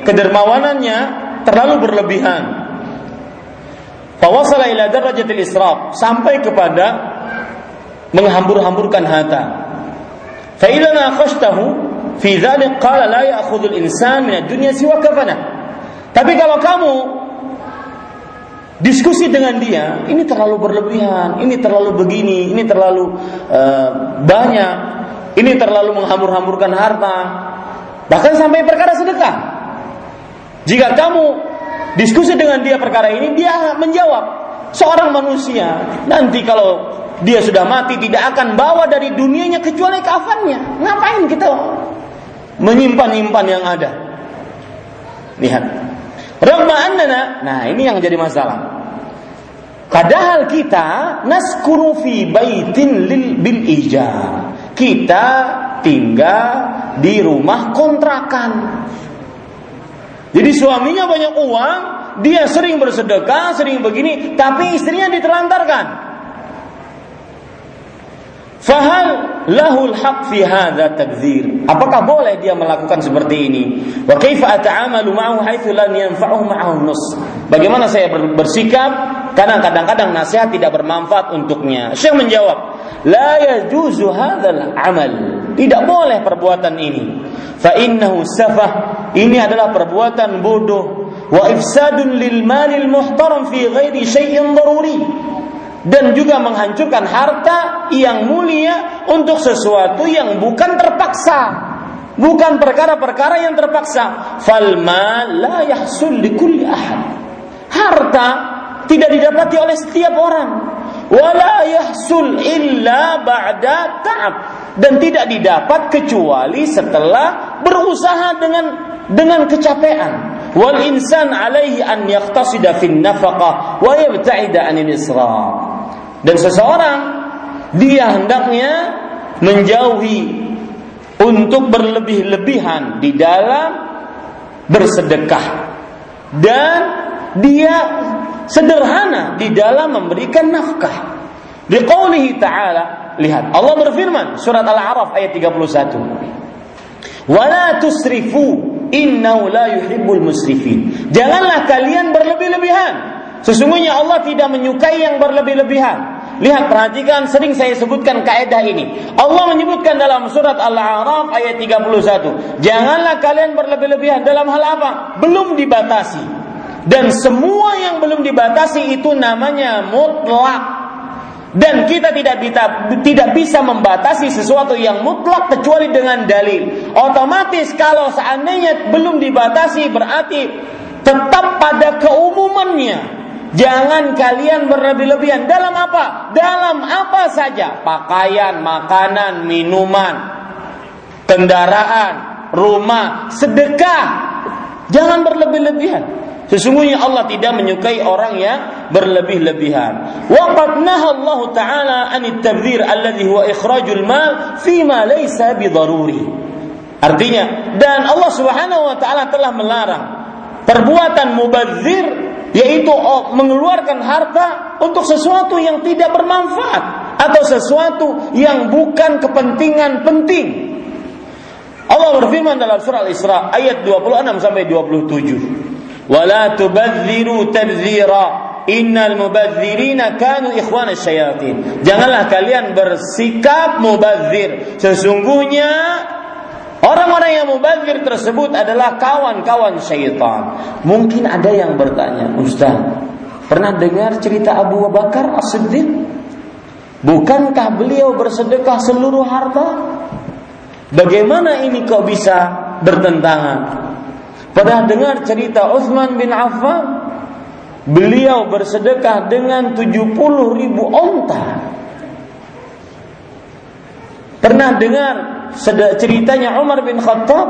kedermawanannya terlalu berlebihan Ila darajatil israf sampai kepada menghambur-hamburkan harta. Fi qala la insan siwa. Tapi kalau kamu diskusi dengan dia, ini terlalu berlebihan, ini terlalu begini, ini terlalu uh, banyak, ini terlalu menghambur-hamburkan harta, bahkan sampai perkara sedekah. Jika kamu diskusi dengan dia perkara ini, dia menjawab, seorang manusia nanti kalau dia sudah mati tidak akan bawa dari dunianya kecuali kafannya. Ngapain kita menyimpan-nyimpan yang ada? Lihat. Ragma annana, nah ini yang jadi masalah. Padahal kita naskunu fi baitin lil bil ijab. Kita tinggal di rumah kontrakan. Jadi suaminya banyak uang, dia sering bersedekah, sering begini, tapi istrinya ditelantarkan. Fahal lahul haq fi hadza tabdzir. Apakah boleh dia melakukan seperti ini? Wa kaifa ata'amalu ma'ahu haitsu lan yanfa'uhu ma'ahu nus. Bagaimana saya bersikap karena kadang-kadang nasihat tidak bermanfaat untuknya. Syekh menjawab, la yajuzu hadzal amal. Tidak boleh perbuatan ini. Fa innahu safah. Ini adalah perbuatan bodoh. Wa ifsadun lil malil muhtaram fi ghairi syai'in daruri. Dan juga menghancurkan harta yang mulia untuk sesuatu yang bukan terpaksa. Bukan perkara-perkara yang terpaksa. Falma la yahsul likulli ahad. Harta tidak didapati oleh setiap orang. Wala yahsul illa ba'da ta'ab. Dan tidak didapat kecuali setelah berusaha dengan dengan kecapean wal insan alaihi an yaqtasida fin nafaqah wa yabta'ida anil israf dan seseorang dia hendaknya menjauhi untuk berlebih-lebihan di dalam bersedekah dan dia sederhana di dalam memberikan nafkah. Di qoulihi ta'ala, lihat Allah berfirman surat Al-A'raf ayat 31. Wala tusrifu innahu la yuhibbul musrifin. Janganlah kalian berlebih-lebihan. Sesungguhnya Allah tidak menyukai yang berlebih-lebihan. Lihat perhatikan sering saya sebutkan kaidah ini. Allah menyebutkan dalam surat Al-A'raf ayat 31, "Janganlah kalian berlebih-lebihan dalam hal apa? Belum dibatasi." Dan semua yang belum dibatasi itu namanya mutlak. Dan kita tidak bisa, tidak bisa membatasi sesuatu yang mutlak kecuali dengan dalil. Otomatis kalau seandainya belum dibatasi berarti tetap pada keumumannya Jangan kalian berlebih-lebihan dalam apa? Dalam apa saja, pakaian, makanan, minuman, kendaraan, rumah, sedekah. Jangan berlebih-lebihan. Sesungguhnya Allah tidak menyukai orang yang berlebih-lebihan. Waqad Allah taala an at-tabdzir alladhi huwa ikhrajul mal fi ma laysa bidaruri. Artinya dan Allah Subhanahu wa taala telah melarang perbuatan mubadzir yaitu mengeluarkan harta untuk sesuatu yang tidak bermanfaat atau sesuatu yang bukan kepentingan penting. Allah berfirman dalam surah Al-Isra ayat 26 sampai 27. Wala tubadziru tabdzira innal mubadzirina kanu ikhwana syayatin. Janganlah kalian bersikap mubadzir. Sesungguhnya Orang-orang yang mubazir tersebut adalah kawan-kawan syaitan. Mungkin ada yang bertanya, Ustaz, pernah dengar cerita Abu Bakar As-Siddiq? Bukankah beliau bersedekah seluruh harta? Bagaimana ini kok bisa bertentangan? Pernah dengar cerita Uthman bin Affan? Beliau bersedekah dengan 70 ribu onta. Pernah dengar ceritanya Umar bin Khattab,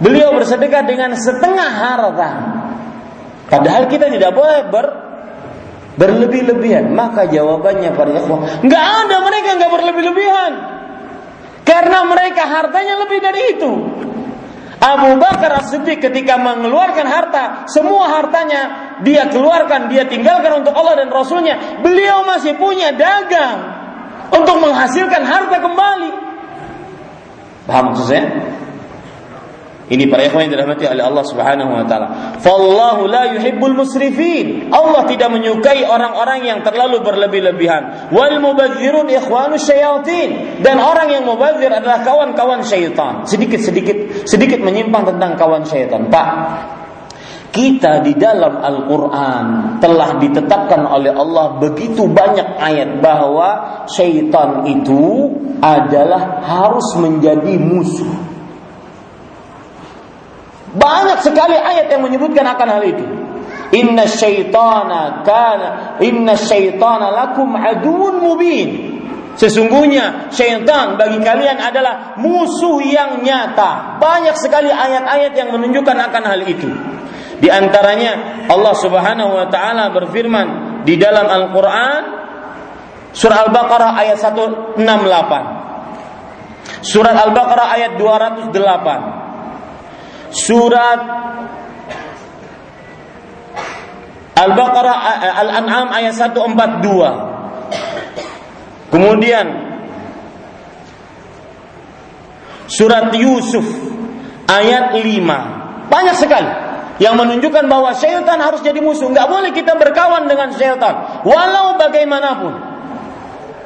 beliau bersedekah dengan setengah harta. Padahal kita tidak boleh ber berlebih-lebihan. Maka jawabannya para ikhwah, nggak ada mereka nggak berlebih-lebihan. Karena mereka hartanya lebih dari itu. Abu Bakar As-Siddiq ketika mengeluarkan harta, semua hartanya dia keluarkan, dia tinggalkan untuk Allah dan Rasulnya. Beliau masih punya dagang untuk menghasilkan harta kembali. Paham maksud saya? Ini para ikhwan yang dirahmati oleh Allah Subhanahu wa taala. Fallahu la yuhibbul musrifin. Allah tidak menyukai orang-orang yang terlalu berlebih-lebihan. Wal mubadzirun ikhwanu syayatin dan orang yang mubadzir adalah kawan-kawan syaitan. Sedikit-sedikit sedikit menyimpang tentang kawan syaitan. Pak, kita di dalam Al-Quran telah ditetapkan oleh Allah begitu banyak ayat bahwa syaitan itu adalah harus menjadi musuh. Banyak sekali ayat yang menyebutkan akan hal itu. Inna syaitana kana inna syaitana lakum aduun mubin. Sesungguhnya syaitan bagi kalian adalah musuh yang nyata. Banyak sekali ayat-ayat yang menunjukkan akan hal itu. Di antaranya Allah Subhanahu wa taala berfirman di dalam Al-Qur'an surah Al-Baqarah ayat 168. Surat Al-Baqarah ayat 208. Surat Al-Baqarah Al-An'am ayat 142. Kemudian Surat Yusuf ayat 5. Banyak sekali yang menunjukkan bahwa syaitan harus jadi musuh. Enggak boleh kita berkawan dengan syaitan walau bagaimanapun.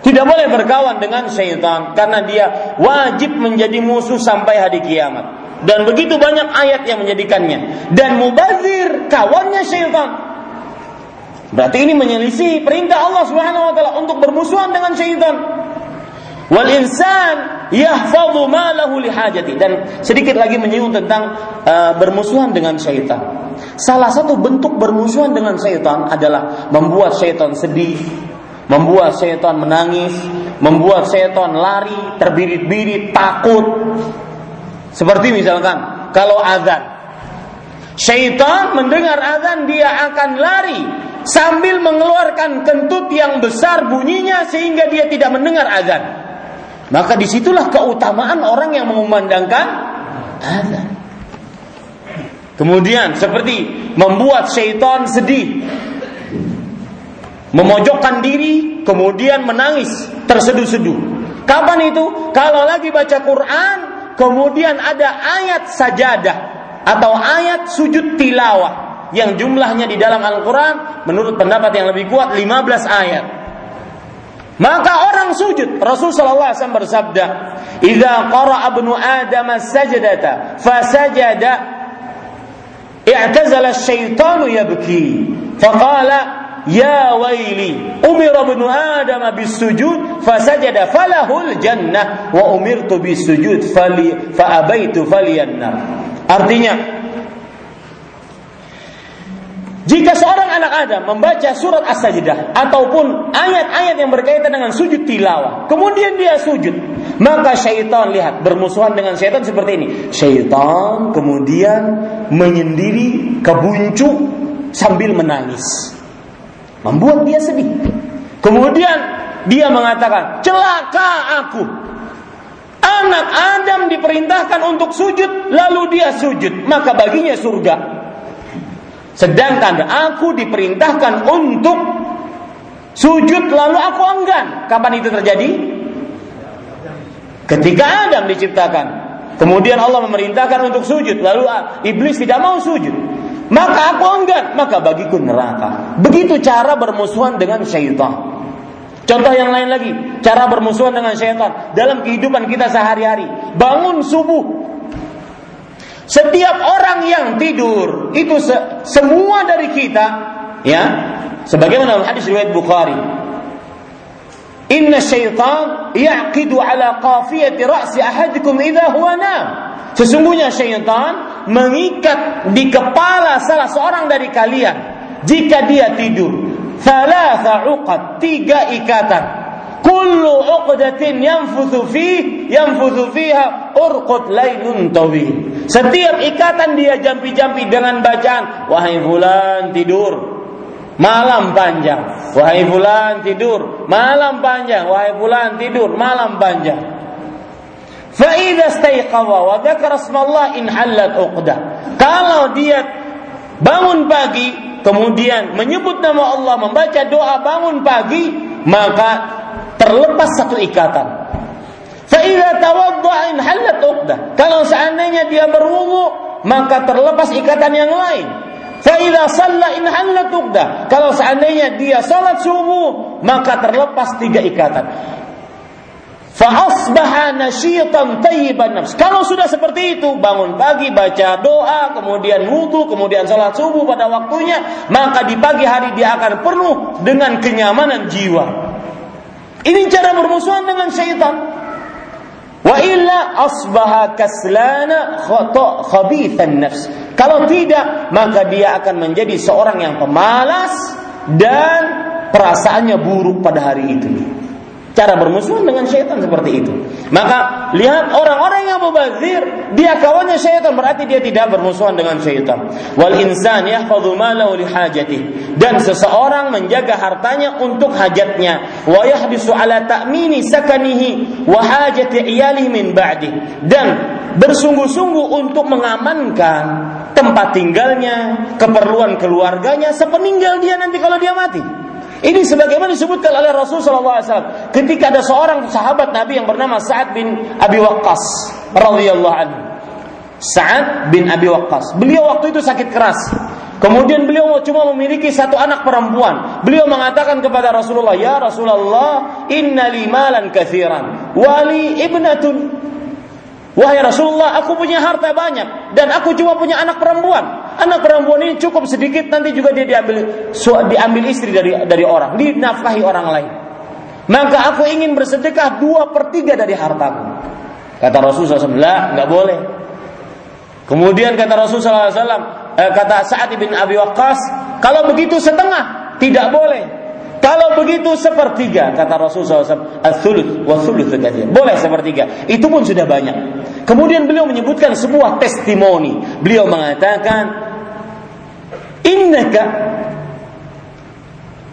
Tidak boleh berkawan dengan syaitan karena dia wajib menjadi musuh sampai hari kiamat. Dan begitu banyak ayat yang menjadikannya. Dan mubazir kawannya syaitan. Berarti ini menyelisih perintah Allah Subhanahu wa taala untuk bermusuhan dengan syaitan. Wal insan yahfadhu malahu lihajati dan sedikit lagi menyinggung tentang uh, bermusuhan dengan syaitan. Salah satu bentuk bermusuhan dengan syaitan adalah membuat syaitan sedih, membuat syaitan menangis, membuat syaitan lari, terbirit-birit, takut. Seperti misalkan kalau azan. Syaitan mendengar azan dia akan lari sambil mengeluarkan kentut yang besar bunyinya sehingga dia tidak mendengar azan. Maka di situlah keutamaan orang yang mengumandangkan azan. Kemudian seperti membuat syaitan sedih, memojokkan diri, kemudian menangis, terseduh-seduh. Kapan itu? Kalau lagi baca Quran, kemudian ada ayat sajadah atau ayat sujud tilawah yang jumlahnya di dalam Al-Quran menurut pendapat yang lebih kuat 15 ayat. Maka orang sujud. Rasulullah SAW bersabda, "Idza qara'a ibnu Adam sajdata fasajada i'tazala asy-syaitanu yabki." Faqala Ya waili umira ibnu Adam bisujud fasajada falahul jannah wa umirtu bisujud fali fa abaitu faliyannar. Artinya jika seorang anak Adam membaca surat As-Sajdah ataupun ayat-ayat yang berkaitan dengan sujud tilawah, kemudian dia sujud, maka syaitan lihat bermusuhan dengan syaitan seperti ini. Syaitan kemudian menyendiri kebuncuk sambil menangis. Membuat dia sedih. Kemudian dia mengatakan, "Celaka aku. Anak Adam diperintahkan untuk sujud, lalu dia sujud, maka baginya surga." Sedangkan aku diperintahkan untuk sujud lalu aku enggan. Kapan itu terjadi? Ketika Adam diciptakan. Kemudian Allah memerintahkan untuk sujud, lalu iblis tidak mau sujud. Maka aku enggan, maka bagiku neraka. Begitu cara bermusuhan dengan syaitan. Contoh yang lain lagi, cara bermusuhan dengan syaitan dalam kehidupan kita sehari-hari. Bangun subuh, setiap orang yang tidur itu se semua dari kita ya sebagaimana hadis riwayat Bukhari. Inna syaitan yaqidu ala qafiyati ra'si ahadikum idza huwa nam. Sesungguhnya syaitan mengikat di kepala salah seorang dari kalian jika dia tidur. Thalatha uqad, tiga ikatan kullu uqdatin yanfuthu fi yanfuthu fiha urqut lailun tawil. Setiap ikatan dia jampi-jampi dengan bacaan wahai fulan tidur. Malam panjang. Wahai fulan tidur. Malam panjang. Wahai fulan tidur. Malam panjang. Fa idza staiqawa wa dzakara ismallah in hallat uqdah. Kalau dia bangun pagi kemudian menyebut nama Allah membaca doa bangun pagi maka terlepas satu ikatan. Kalau seandainya dia berwudu, maka terlepas ikatan yang lain. In Kalau seandainya dia salat subuh, maka terlepas tiga ikatan. Kalau sudah seperti itu, bangun pagi baca doa, kemudian wudhu, kemudian sholat subuh pada waktunya, maka di pagi hari dia akan penuh dengan kenyamanan jiwa. Ini cara bermusuhan dengan syaitan. Wa illa asbaha kaslana khabithan nafs. Kalau tidak, maka dia akan menjadi seorang yang pemalas dan perasaannya buruk pada hari itu. Cara bermusuhan dengan syaitan seperti itu. Maka lihat orang-orang yang mubazir, dia kawannya syaitan berarti dia tidak bermusuhan dengan syaitan. Wal insan yahfadhu malahu li hajati. Dan seseorang menjaga hartanya untuk hajatnya. Wa yahdisu ala ta'mini sakanihi wa hajati iyalihi min ba'di. Dan bersungguh-sungguh untuk mengamankan tempat tinggalnya, keperluan keluarganya sepeninggal dia nanti kalau dia mati. Ini sebagaimana disebutkan oleh Rasul SAW ketika ada seorang sahabat Nabi yang bernama Sa'ad bin Abi Waqqas radhiyallahu anhu. Sa'ad bin Abi Waqqas. Beliau waktu itu sakit keras. Kemudian beliau cuma memiliki satu anak perempuan. Beliau mengatakan kepada Rasulullah, "Ya Rasulullah, inna li malan katsiran wali ibnatun." Wahai Rasulullah, aku punya harta banyak dan aku cuma punya anak perempuan. Anak perempuan ini cukup sedikit nanti juga dia diambil diambil istri dari dari orang, dinafkahi orang lain. Maka aku ingin bersedekah dua per tiga dari hartaku. Kata Rasulullah SAW, nggak boleh. Kemudian kata Rasulullah SAW, eh, kata Sa'ad bin Abi Waqqas, kalau begitu setengah, tidak boleh. Kalau begitu sepertiga kata Rasulullah SAW, wa Boleh sepertiga. Itu pun sudah banyak. Kemudian beliau menyebutkan sebuah testimoni. Beliau mengatakan, "Innaka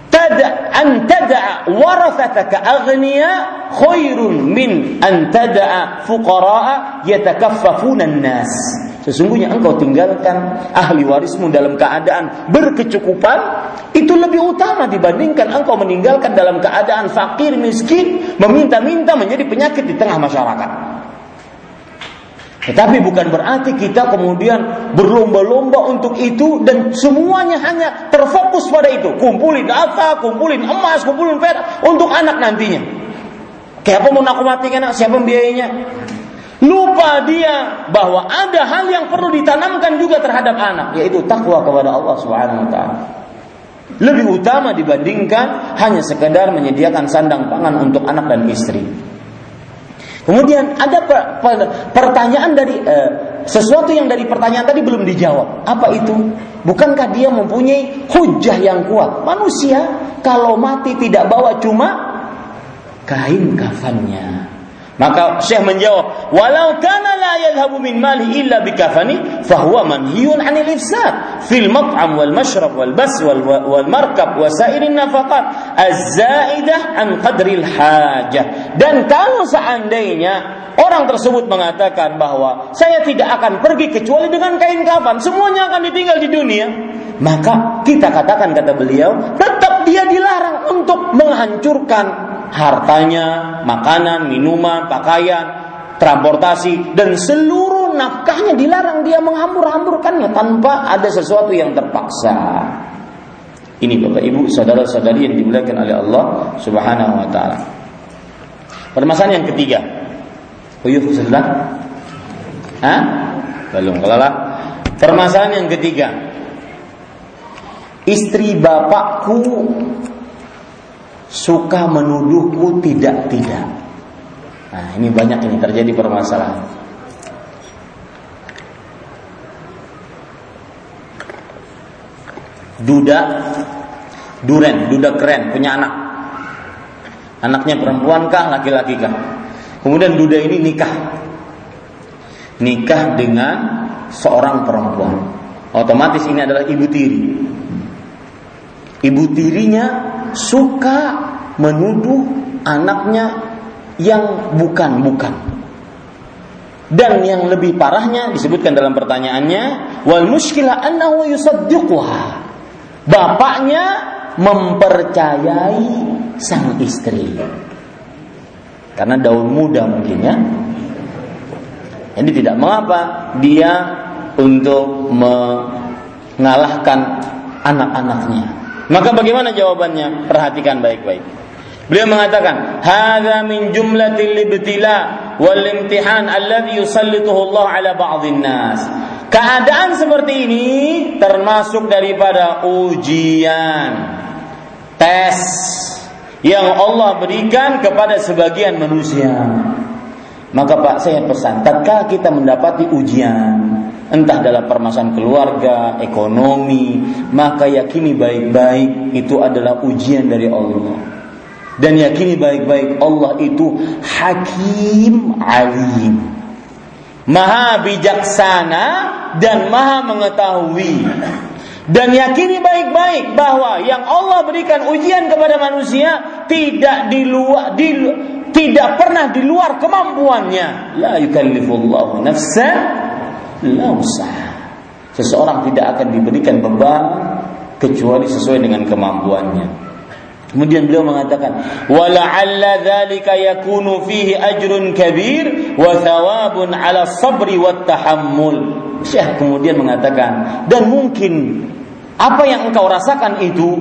tada an tada'a warathataka aghniya khairun min an tada'a fuqara'a yatakaffafuna an-nas." Sesungguhnya engkau tinggalkan ahli warismu dalam keadaan berkecukupan itu lebih utama dibandingkan engkau meninggalkan dalam keadaan fakir miskin meminta-minta menjadi penyakit di tengah masyarakat. Tetapi bukan berarti kita kemudian berlomba-lomba untuk itu dan semuanya hanya terfokus pada itu. Kumpulin apa, kumpulin emas, kumpulin perak untuk anak nantinya. Kayak apa mau aku matikan siapa biayanya? Lupa dia bahwa ada hal yang perlu ditanamkan juga terhadap anak, yaitu takwa kepada Allah Subhanahu wa taala. Lebih utama dibandingkan hanya sekedar menyediakan sandang pangan untuk anak dan istri. Kemudian ada pertanyaan dari eh, sesuatu yang dari pertanyaan tadi belum dijawab. Apa itu? Bukankah dia mempunyai hujah yang kuat? Manusia kalau mati tidak bawa cuma kain kafannya. Maka Syekh menjawab, "Walau kana la yadhhabu min mali illa bikafani, fahuwa manhiyun 'anil ifsad fil mat'am wal mashrab wal bas wal, wal markab wa sairin nafaqat az-zaidah an qadril hajah." Dan kalau seandainya orang tersebut mengatakan bahwa saya tidak akan pergi kecuali dengan kain kafan, semuanya akan ditinggal di dunia, maka kita katakan kata beliau, tetap dia dilarang untuk menghancurkan hartanya, makanan, minuman, pakaian, transportasi dan seluruh nafkahnya dilarang dia menghambur-hamburkannya tanpa ada sesuatu yang terpaksa. Ini Bapak Ibu, saudara-saudari yang dimuliakan oleh Allah Subhanahu wa taala. Permasalahan yang ketiga. Uyuh sudah? Hah? Belum. Kalau Permasalahan yang ketiga. Istri bapakku suka menuduhku tidak-tidak. Nah, ini banyak ini terjadi permasalahan. Duda, duren, duda keren, punya anak. Anaknya perempuan kah, laki-laki kah? Kemudian duda ini nikah. Nikah dengan seorang perempuan. Otomatis ini adalah ibu tiri. Ibu tirinya suka menuduh anaknya yang bukan-bukan. Dan yang lebih parahnya disebutkan dalam pertanyaannya, wal muskilah annahu yusaddiquha. Bapaknya mempercayai sang istri. Karena daun muda mungkin ya. Jadi tidak mengapa dia untuk me mengalahkan anak-anaknya. Maka bagaimana jawabannya? Perhatikan baik-baik. Beliau mengatakan, "Hadza min jumlatil ibtila wal imtihan alladhi yusallituhu Allah ala ba'dhin nas." Keadaan seperti ini termasuk daripada ujian, tes yang Allah berikan kepada sebagian manusia. Maka Pak saya pesan, tatkala kita mendapati ujian, entah dalam permasalahan keluarga, ekonomi, maka yakini baik-baik itu adalah ujian dari Allah. Dan yakini baik-baik Allah itu hakim alim. Maha bijaksana dan maha mengetahui. Dan yakini baik-baik bahwa yang Allah berikan ujian kepada manusia tidak di luar di, tidak pernah di luar kemampuannya. La yukallifullahu nafsan la Seseorang tidak akan diberikan beban kecuali sesuai dengan kemampuannya. Kemudian beliau mengatakan, "Wala'alla dzalika yakunu fihi ajrun kabir wa thawabun 'ala sabri wat tahammul." Syekh kemudian mengatakan, dan mungkin apa yang engkau rasakan itu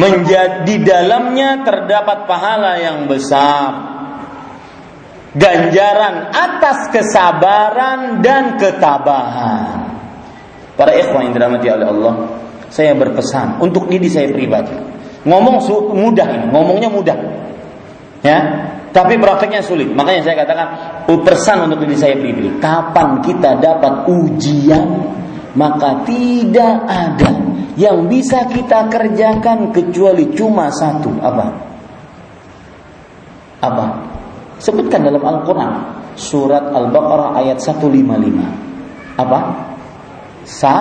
menjadi di dalamnya terdapat pahala yang besar ganjaran atas kesabaran dan ketabahan. Para ikhwan yang dirahmati oleh Allah saya berpesan untuk diri saya pribadi. Ngomong mudah ini ngomongnya mudah. Ya? Tapi prakteknya sulit. Makanya saya katakan pesan untuk diri saya pribadi. Kapan kita dapat ujian maka tidak ada yang bisa kita kerjakan kecuali cuma satu. Apa? Apa? Sebutkan dalam Al-Qur'an surat Al-Baqarah ayat 155. Apa? Sa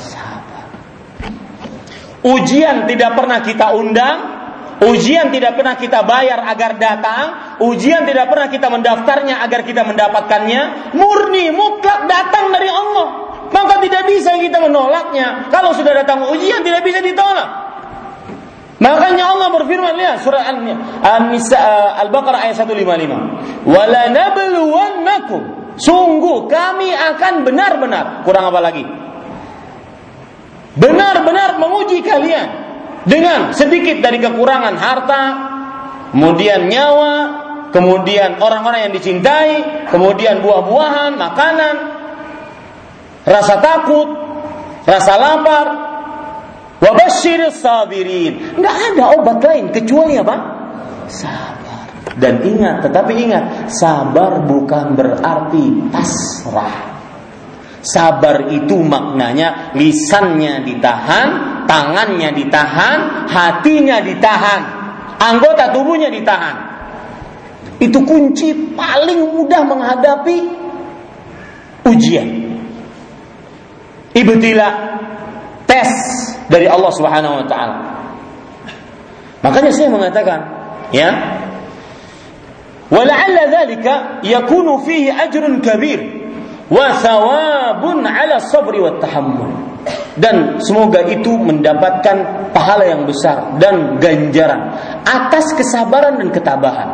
sabar. Ujian tidak pernah kita undang, ujian tidak pernah kita bayar agar datang, ujian tidak pernah kita mendaftarnya agar kita mendapatkannya, murni mutlak datang dari Allah maka tidak bisa kita menolaknya. Kalau sudah datang ujian tidak bisa ditolak. Makanya Allah berfirman lihat surah An-Nisa Al-Baqarah ayat 155. Wala nabluwannakum. Sungguh kami akan benar-benar kurang apa lagi? Benar-benar menguji kalian dengan sedikit dari kekurangan harta, kemudian nyawa, kemudian orang-orang yang dicintai, kemudian buah-buahan, makanan, rasa takut, rasa lapar. Wabashir sabirin. Nggak ada obat lain kecuali apa? Sabar. Dan ingat, tetapi ingat, sabar bukan berarti pasrah. Sabar itu maknanya lisannya ditahan, tangannya ditahan, hatinya ditahan, anggota tubuhnya ditahan. Itu kunci paling mudah menghadapi ujian ibtila tes dari Allah Subhanahu wa taala. Makanya saya mengatakan, ya, wala'alla dzalika yakunu fihi ajrun kabir wa thawabun 'ala sabri wa tahammul. Dan semoga itu mendapatkan pahala yang besar dan ganjaran atas kesabaran dan ketabahan.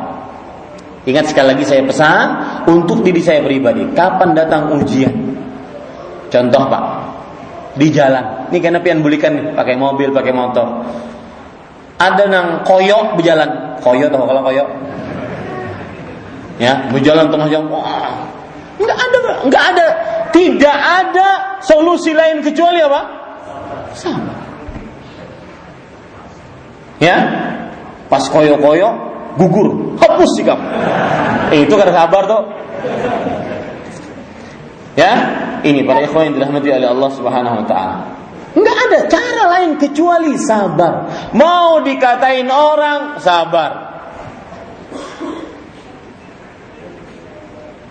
Ingat sekali lagi saya pesan untuk diri saya pribadi, kapan datang ujian? Contoh Pak, di jalan. Ini karena pian bulikan pakai mobil, pakai motor. Ada nang koyok berjalan. Koyok tahu kalau koyok? Ya, berjalan tengah. Wah, enggak ada, enggak ada, tidak ada solusi lain kecuali apa? Sama. Ya, pas koyok-koyok gugur, hapus sikap. Eh, itu karena sabar tuh. Ya, ini para ikhwan yang dirahmati oleh Allah Subhanahu wa taala. Enggak ada cara lain kecuali sabar. Mau dikatain orang, sabar.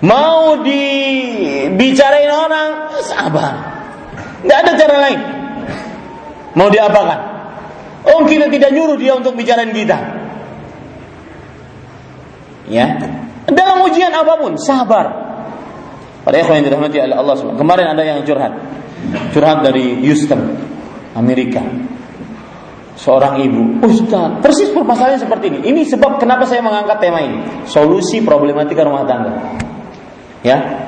Mau dibicarain orang, sabar. Enggak ada cara lain. Mau diapakan? Oh, kita tidak nyuruh dia untuk bicarain kita. Ya. Dalam ujian apa pun, sabar. Para ikhwan yang dirahmati oleh Allah SWT. Kemarin ada yang curhat. Curhat dari Houston, Amerika. Seorang ibu, Ustaz, persis permasalahan seperti ini. Ini sebab kenapa saya mengangkat tema ini. Solusi problematika rumah tangga. Ya,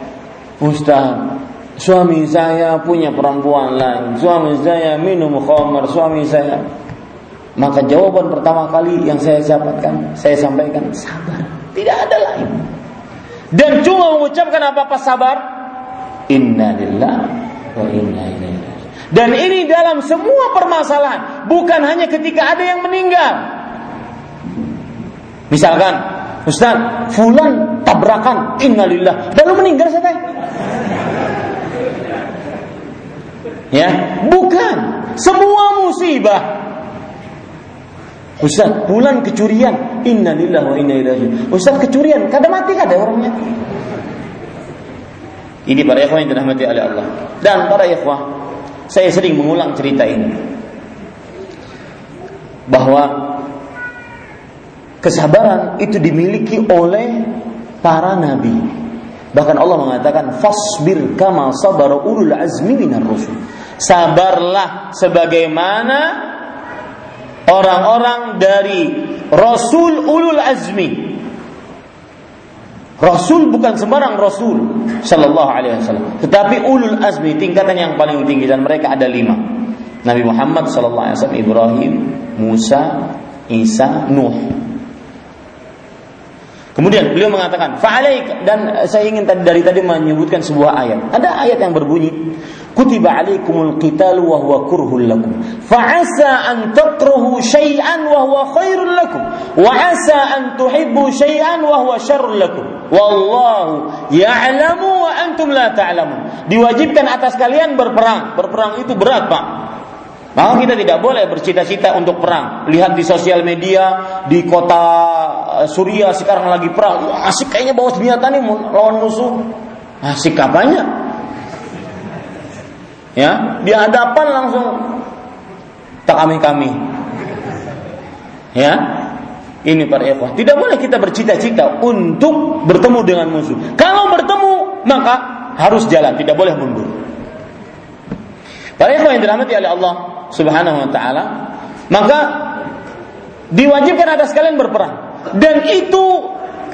Ustaz, Suami saya punya perempuan lain, suami saya minum khamar, suami saya. Maka jawaban pertama kali yang saya dapatkan, saya sampaikan sabar. Tidak ada lain. Dan cuma mengucapkan apa-apa sabar. Inna lillahi wa inna ilaihi dan ini dalam semua permasalahan, bukan hanya ketika ada yang meninggal. Misalkan, Ustaz, fulan tabrakan, innalillah, baru meninggal saya. Ya, bukan. Semua musibah. Ustaz, bulan kecurian, innalillah wa inna ilaihi Ustaz kecurian, kada mati kada orangnya. Ini para ikhwan yang dirahmati oleh Allah. Dan para ikhwah, saya sering mengulang cerita ini. Bahwa kesabaran itu dimiliki oleh para nabi. Bahkan Allah mengatakan fasbir kama sabara ulul azmi minar rusul. Sabarlah sebagaimana orang-orang dari rasul ulul azmi. Rasul bukan sembarang Rasul Sallallahu alaihi wasallam. Tetapi ulul azmi tingkatan yang paling tinggi Dan mereka ada lima. Nabi Muhammad Sallallahu alaihi wasallam Ibrahim, Musa, Isa, Nuh. Kemudian beliau mengatakan, "Fa'alaik" dan saya ingin tadi dari tadi menyebutkan sebuah ayat. Ada ayat yang berbunyi, "Kutiba 'alaikumul qitalu wa huwa kurhul lakum, fa'asa an takrahu syai'an wa huwa khairul lakum, wa 'asa an tuhibbu syai'an wa huwa syarrul lakum. Wallahu ya'lamu wa antum la ta'lamun." Diwajibkan atas kalian berperang. Berperang itu berat, Pak. Maka kita tidak boleh bercita-cita untuk perang. Lihat di sosial media di kota eh, Suria sekarang lagi perang. Asik kayaknya bawa senjata nih lawan musuh. Asik apanya? Ya, di hadapan langsung tak kami-kami. Ya, ini para ikhwah. Tidak boleh kita bercita-cita untuk bertemu dengan musuh. Kalau bertemu, maka harus jalan, tidak boleh mundur. Para ikhwah yang dirahmati oleh Allah Subhanahu wa taala, maka diwajibkan atas kalian berperang. Dan itu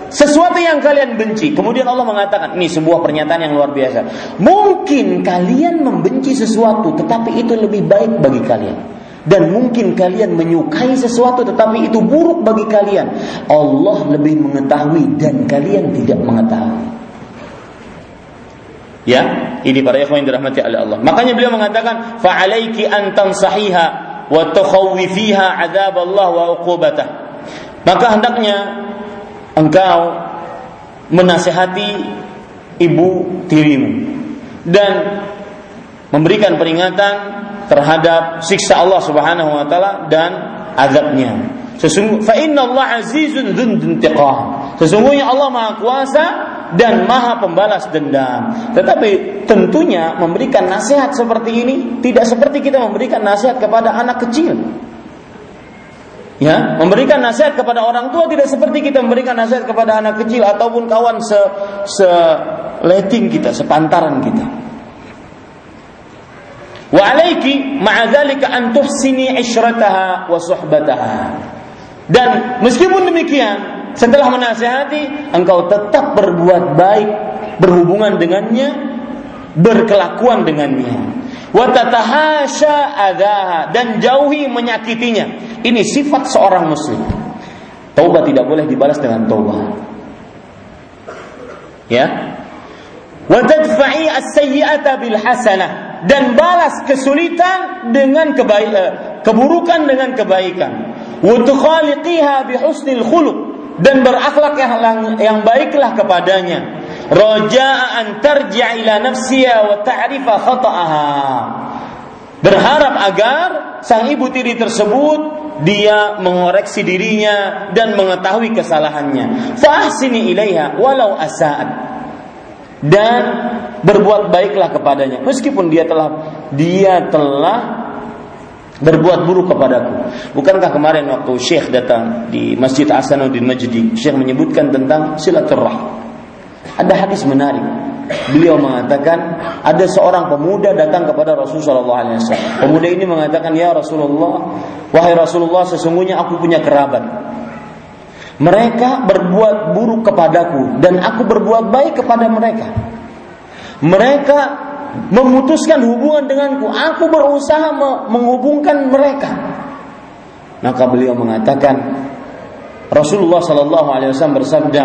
sesuatu yang kalian benci. Kemudian Allah mengatakan, ini sebuah pernyataan yang luar biasa. Mungkin kalian membenci sesuatu, tetapi itu lebih baik bagi kalian. Dan mungkin kalian menyukai sesuatu tetapi itu buruk bagi kalian. Allah lebih mengetahui dan kalian tidak mengetahui. Ya, ini para ikhwan yang dirahmati oleh Allah. Makanya beliau mengatakan, "Fa'alaiki an tansahiha wa tukhawwifiha adzab Allah wa uqubatah." Maka hendaknya engkau menasehati ibu tirimu dan memberikan peringatan terhadap siksa Allah Subhanahu wa taala dan azabnya. Sesungguhnya Allah azizun dzuntiqam. Sesungguhnya Allah Maha Kuasa dan maha pembalas dendam. Tetapi tentunya memberikan nasihat seperti ini tidak seperti kita memberikan nasihat kepada anak kecil. Ya, memberikan nasihat kepada orang tua tidak seperti kita memberikan nasihat kepada anak kecil ataupun kawan se se leting kita, sepantaran kita. Wa alaiki ma'adzalika an tuhsini isyrataha wa suhbataha. Dan meskipun demikian, setelah menasehati, engkau tetap berbuat baik, berhubungan dengannya, berkelakuan dengannya. Watatahasha adaha dan jauhi menyakitinya. Ini sifat seorang muslim. Taubat tidak boleh dibalas dengan taubat. Ya. Watadfa'i as-sayyi'ata bil hasanah dan balas kesulitan dengan kebaikan, eh, keburukan dengan kebaikan. Wa tukhaliqiha bi khuluq dan berakhlak yang, yang baiklah kepadanya. Raja'an tarji' ila nafsiha wa ta'rifa khata'aha. Berharap agar sang ibu tiri tersebut dia mengoreksi dirinya dan mengetahui kesalahannya. Fahsini ilaiha walau asa'at. Dan berbuat baiklah kepadanya meskipun dia telah dia telah berbuat buruk kepadaku. Bukankah kemarin waktu Syekh datang di Masjid Hasanuddin Majdi, Syekh menyebutkan tentang silaturahim. Ada hadis menarik. Beliau mengatakan ada seorang pemuda datang kepada Rasulullah SAW. Pemuda ini mengatakan, Ya Rasulullah, wahai Rasulullah, sesungguhnya aku punya kerabat. Mereka berbuat buruk kepadaku dan aku berbuat baik kepada mereka. Mereka memutuskan hubungan denganku. Aku berusaha menghubungkan mereka. Maka beliau mengatakan, Rasulullah Shallallahu Alaihi Wasallam bersabda,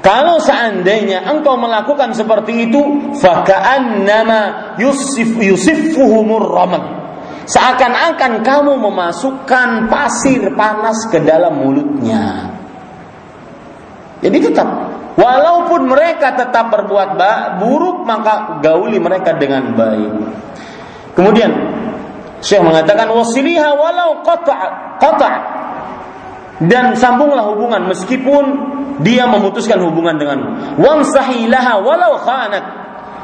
kalau seandainya engkau melakukan seperti itu, nama yusif yusifuhumur ramal. Seakan-akan kamu memasukkan pasir panas ke dalam mulutnya. Jadi tetap walaupun mereka tetap berbuat buruk maka gauli mereka dengan baik. Kemudian Syekh mengatakan wasiliha walau qata' qata' dan sambunglah hubungan meskipun dia memutuskan hubungan denganmu. Wamsahilaha walau khanat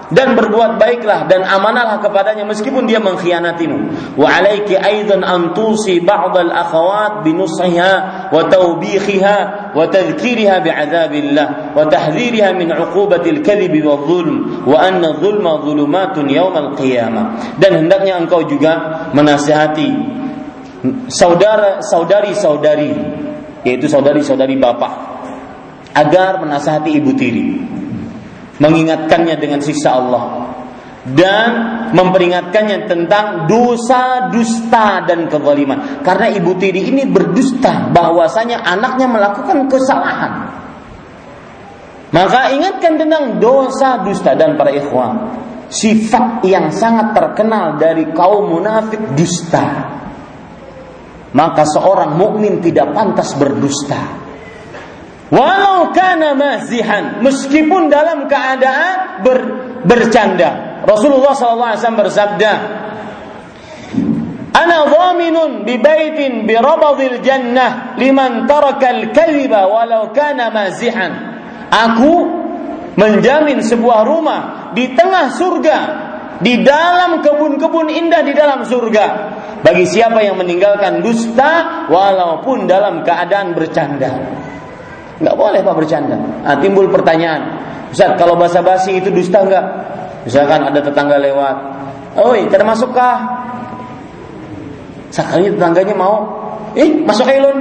dan berbuat baiklah dan amanahlah kepadanya meskipun dia mengkhianatimu. Wa alayki aidan an tusi ba'd al akhawat bi nushiha wa tawbihiha wa tadhkiriha bi adzabillah wa tahdhiriha min uqubati al kadhib wa dhulm wa anna dhulma dhulumatun yawm al qiyamah. Dan hendaknya engkau juga menasihati saudara saudari-saudari yaitu saudari-saudari bapak agar menasihati ibu tiri mengingatkannya dengan sisa Allah dan memperingatkannya tentang dosa dusta dan kezaliman. Karena ibu tiri ini berdusta bahwasanya anaknya melakukan kesalahan. Maka ingatkan tentang dosa dusta dan para ikhwan sifat yang sangat terkenal dari kaum munafik dusta maka seorang mukmin tidak pantas berdusta Walau kana mazihan, meskipun dalam keadaan ber, bercanda. Rasulullah SAW bersabda, Ana dhaminun bi baitin bi rabadil jannah liman taraka al-kadhiba walau kana mazihan. Aku menjamin sebuah rumah di tengah surga, di dalam kebun-kebun indah di dalam surga. Bagi siapa yang meninggalkan dusta walaupun dalam keadaan bercanda. Nggak boleh Pak bercanda. Nah, timbul pertanyaan, Ustaz, kalau bahasa basi itu dusta enggak? Misalkan ada tetangga lewat, Oi, termasukkah? Sekali tetangganya mau, ih masuk ilun.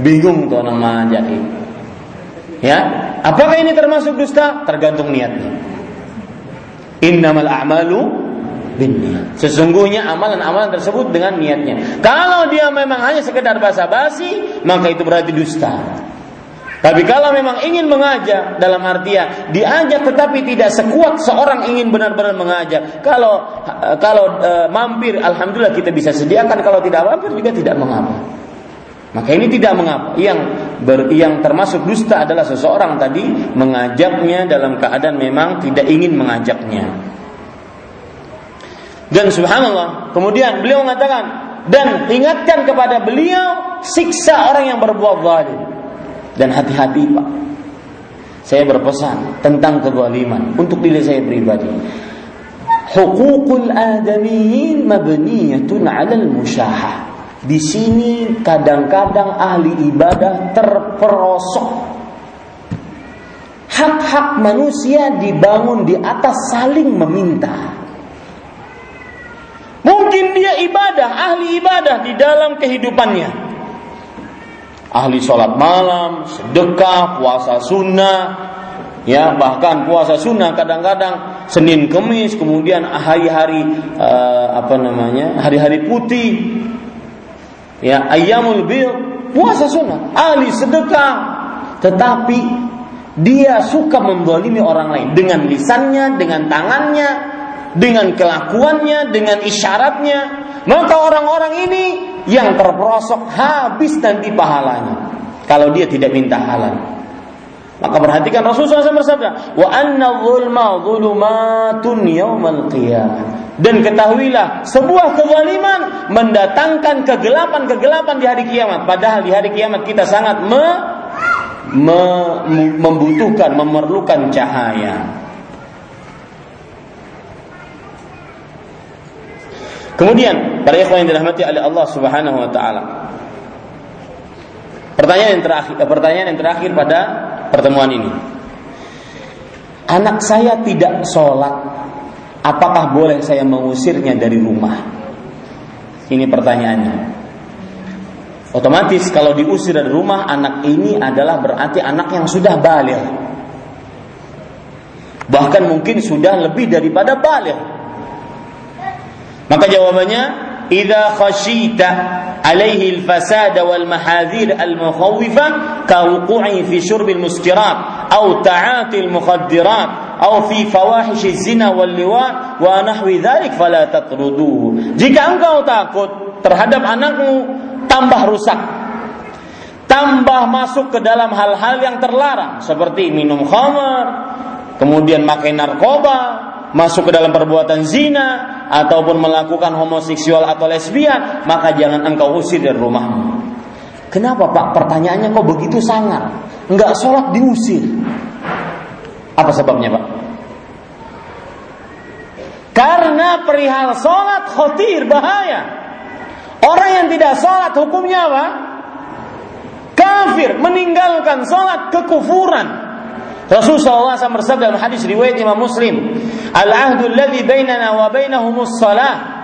Bingung tuh orang manjai. Ya, apakah ini termasuk dusta? Tergantung niatnya. Innamal a'malu. Sesungguhnya amalan-amalan tersebut dengan niatnya. Kalau dia memang hanya sekedar basa-basi, maka itu berarti dusta. Tapi kalau memang ingin mengajak dalam artian diajak tetapi tidak sekuat seorang ingin benar-benar mengajak. Kalau kalau e, mampir alhamdulillah kita bisa sediakan kalau tidak mampir juga tidak mengapa. Maka ini tidak mengapa. Yang ber, yang termasuk dusta adalah seseorang tadi mengajaknya dalam keadaan memang tidak ingin mengajaknya. Dan subhanallah, kemudian beliau mengatakan dan ingatkan kepada beliau siksa orang yang berbuat zalim. Dan hati-hati Pak. Saya berpesan tentang kezaliman untuk diri saya pribadi. Hukukul adamiyin mabniyatun 'alal musyahah. Di sini kadang-kadang ahli ibadah terperosok. Hak-hak manusia dibangun di atas saling meminta. Mungkin dia ibadah, ahli ibadah di dalam kehidupannya. Ahli sholat malam, sedekah, puasa sunnah, ya bahkan puasa sunnah kadang-kadang Senin Kemis, kemudian hari-hari uh, apa namanya hari-hari putih, ya ayamul bil, puasa sunnah, ahli sedekah, tetapi dia suka mendolimi orang lain dengan lisannya, dengan tangannya, dengan kelakuannya, dengan isyaratnya, maka orang-orang ini yang terperosok habis nanti pahalanya. Kalau dia tidak minta halal. Maka perhatikan Rasulullah SAW bersabda, "Wa anna zulma zulumatun yaumal qiyamah." Dan ketahuilah, sebuah kezaliman mendatangkan kegelapan-kegelapan di hari kiamat. Padahal di hari kiamat kita sangat me, me, membutuhkan, memerlukan cahaya. Kemudian para ikhwan yang dirahmati oleh Allah Subhanahu wa taala. Pertanyaan yang terakhir eh, pertanyaan yang terakhir pada pertemuan ini. Anak saya tidak sholat, apakah boleh saya mengusirnya dari rumah? Ini pertanyaannya. Otomatis kalau diusir dari rumah anak ini adalah berarti anak yang sudah balik. Bahkan mungkin sudah lebih daripada balik. Maka jawabannya, "Idza khashita al-mukhawwifa ka wuqu'i fi syurb al-muskirat aw ta'ati al-mukhaddirat aw fi fawahish zina wal liwa wa nahwi dhalik fala tatruduhu." Jika engkau takut terhadap anakmu tambah rusak, tambah masuk ke dalam hal-hal yang terlarang seperti minum khamar, kemudian makai narkoba, masuk ke dalam perbuatan zina ataupun melakukan homoseksual atau lesbian, maka jangan engkau usir dari rumahmu. Kenapa Pak? Pertanyaannya kok begitu sangat? Enggak sholat diusir. Apa sebabnya Pak? Karena perihal sholat khotir, bahaya. Orang yang tidak sholat hukumnya apa? Kafir, meninggalkan sholat kekufuran. Rasulullah SAW bersabda dalam hadis riwayat Imam Muslim, "Al-ahdu alladhi bainana wa bainahumus salah."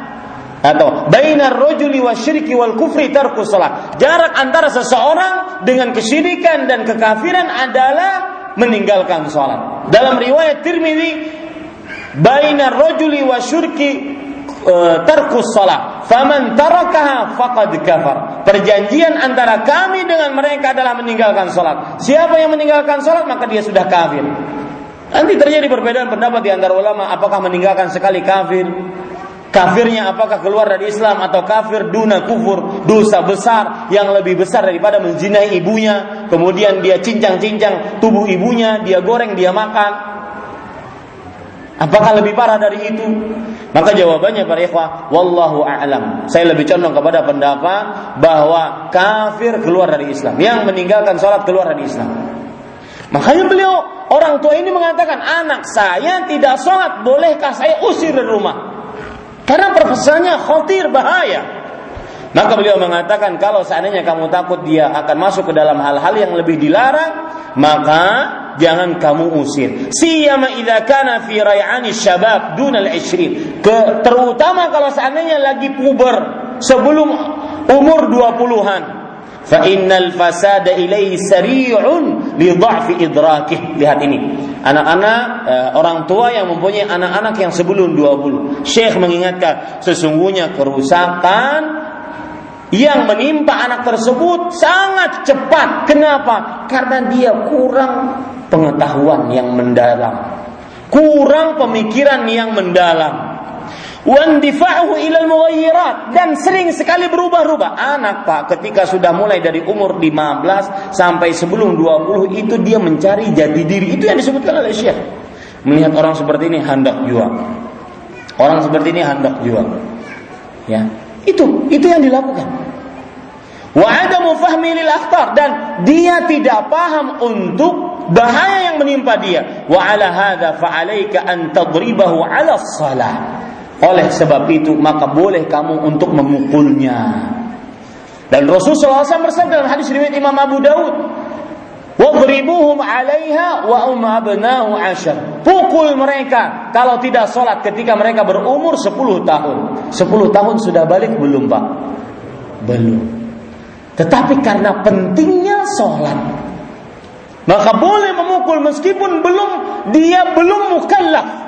Atau bainar rajuli wasyirki wal kufri tarku salat. Jarak antara seseorang dengan kesyirikan dan kekafiran adalah meninggalkan salat. Dalam riwayat Tirmizi, bainar rajuli wasyirki uh, tarkus salat. Faman tarakaha faqad kafar. Perjanjian antara kami dengan mereka adalah meninggalkan salat. Siapa yang meninggalkan salat maka dia sudah kafir. Nanti terjadi perbedaan pendapat di antara ulama apakah meninggalkan sekali kafir Kafirnya apakah keluar dari Islam atau kafir duna kufur dosa besar yang lebih besar daripada menzinai ibunya kemudian dia cincang-cincang tubuh ibunya dia goreng dia makan Apakah lebih parah dari itu? Maka jawabannya para ikhwah, wallahu a'lam. Saya lebih condong kepada pendapat bahwa kafir keluar dari Islam, yang meninggalkan sholat keluar dari Islam. Makanya beliau orang tua ini mengatakan, anak saya tidak sholat, bolehkah saya usir dari rumah? Karena profesornya khotir bahaya. Maka beliau mengatakan kalau seandainya kamu takut dia akan masuk ke dalam hal-hal yang lebih dilarang, maka jangan kamu usir. Siyama idza kana fi ray'ani syabab dunal 20. Ke, terutama kalau seandainya lagi puber sebelum umur 20-an. Fa fasada ilaihi sari'un li idrakih. Lihat ini. Anak-anak eh, orang tua yang mempunyai anak-anak yang sebelum 20. Syekh mengingatkan sesungguhnya kerusakan yang menimpa anak tersebut sangat cepat. Kenapa? Karena dia kurang pengetahuan yang mendalam. Kurang pemikiran yang mendalam. Wandifa'uhu ilal mughayyirat dan sering sekali berubah-ubah. Anak Pak ketika sudah mulai dari umur 15 sampai sebelum 20 itu dia mencari jati diri. Itu yang disebutkan oleh Syekh. Melihat orang seperti ini hendak jual. Orang seperti ini hendak jual. Ya, itu itu yang dilakukan. Wa adamu fahmi lil akhtar dan dia tidak paham untuk bahaya yang menimpa dia. Wa ala hadza fa alayka an tadribahu ala salah. Oleh sebab itu maka boleh kamu untuk memukulnya. Dan Rasulullah SAW bersabda dalam hadis riwayat Imam Abu Daud, Wadribuhum 'alaiha wa um abnahu ashar. Pukul mereka kalau tidak sholat ketika mereka berumur 10 tahun. 10 tahun sudah balik belum, Pak? Belum. Tetapi karena pentingnya sholat, maka boleh memukul meskipun belum dia belum mukallaf,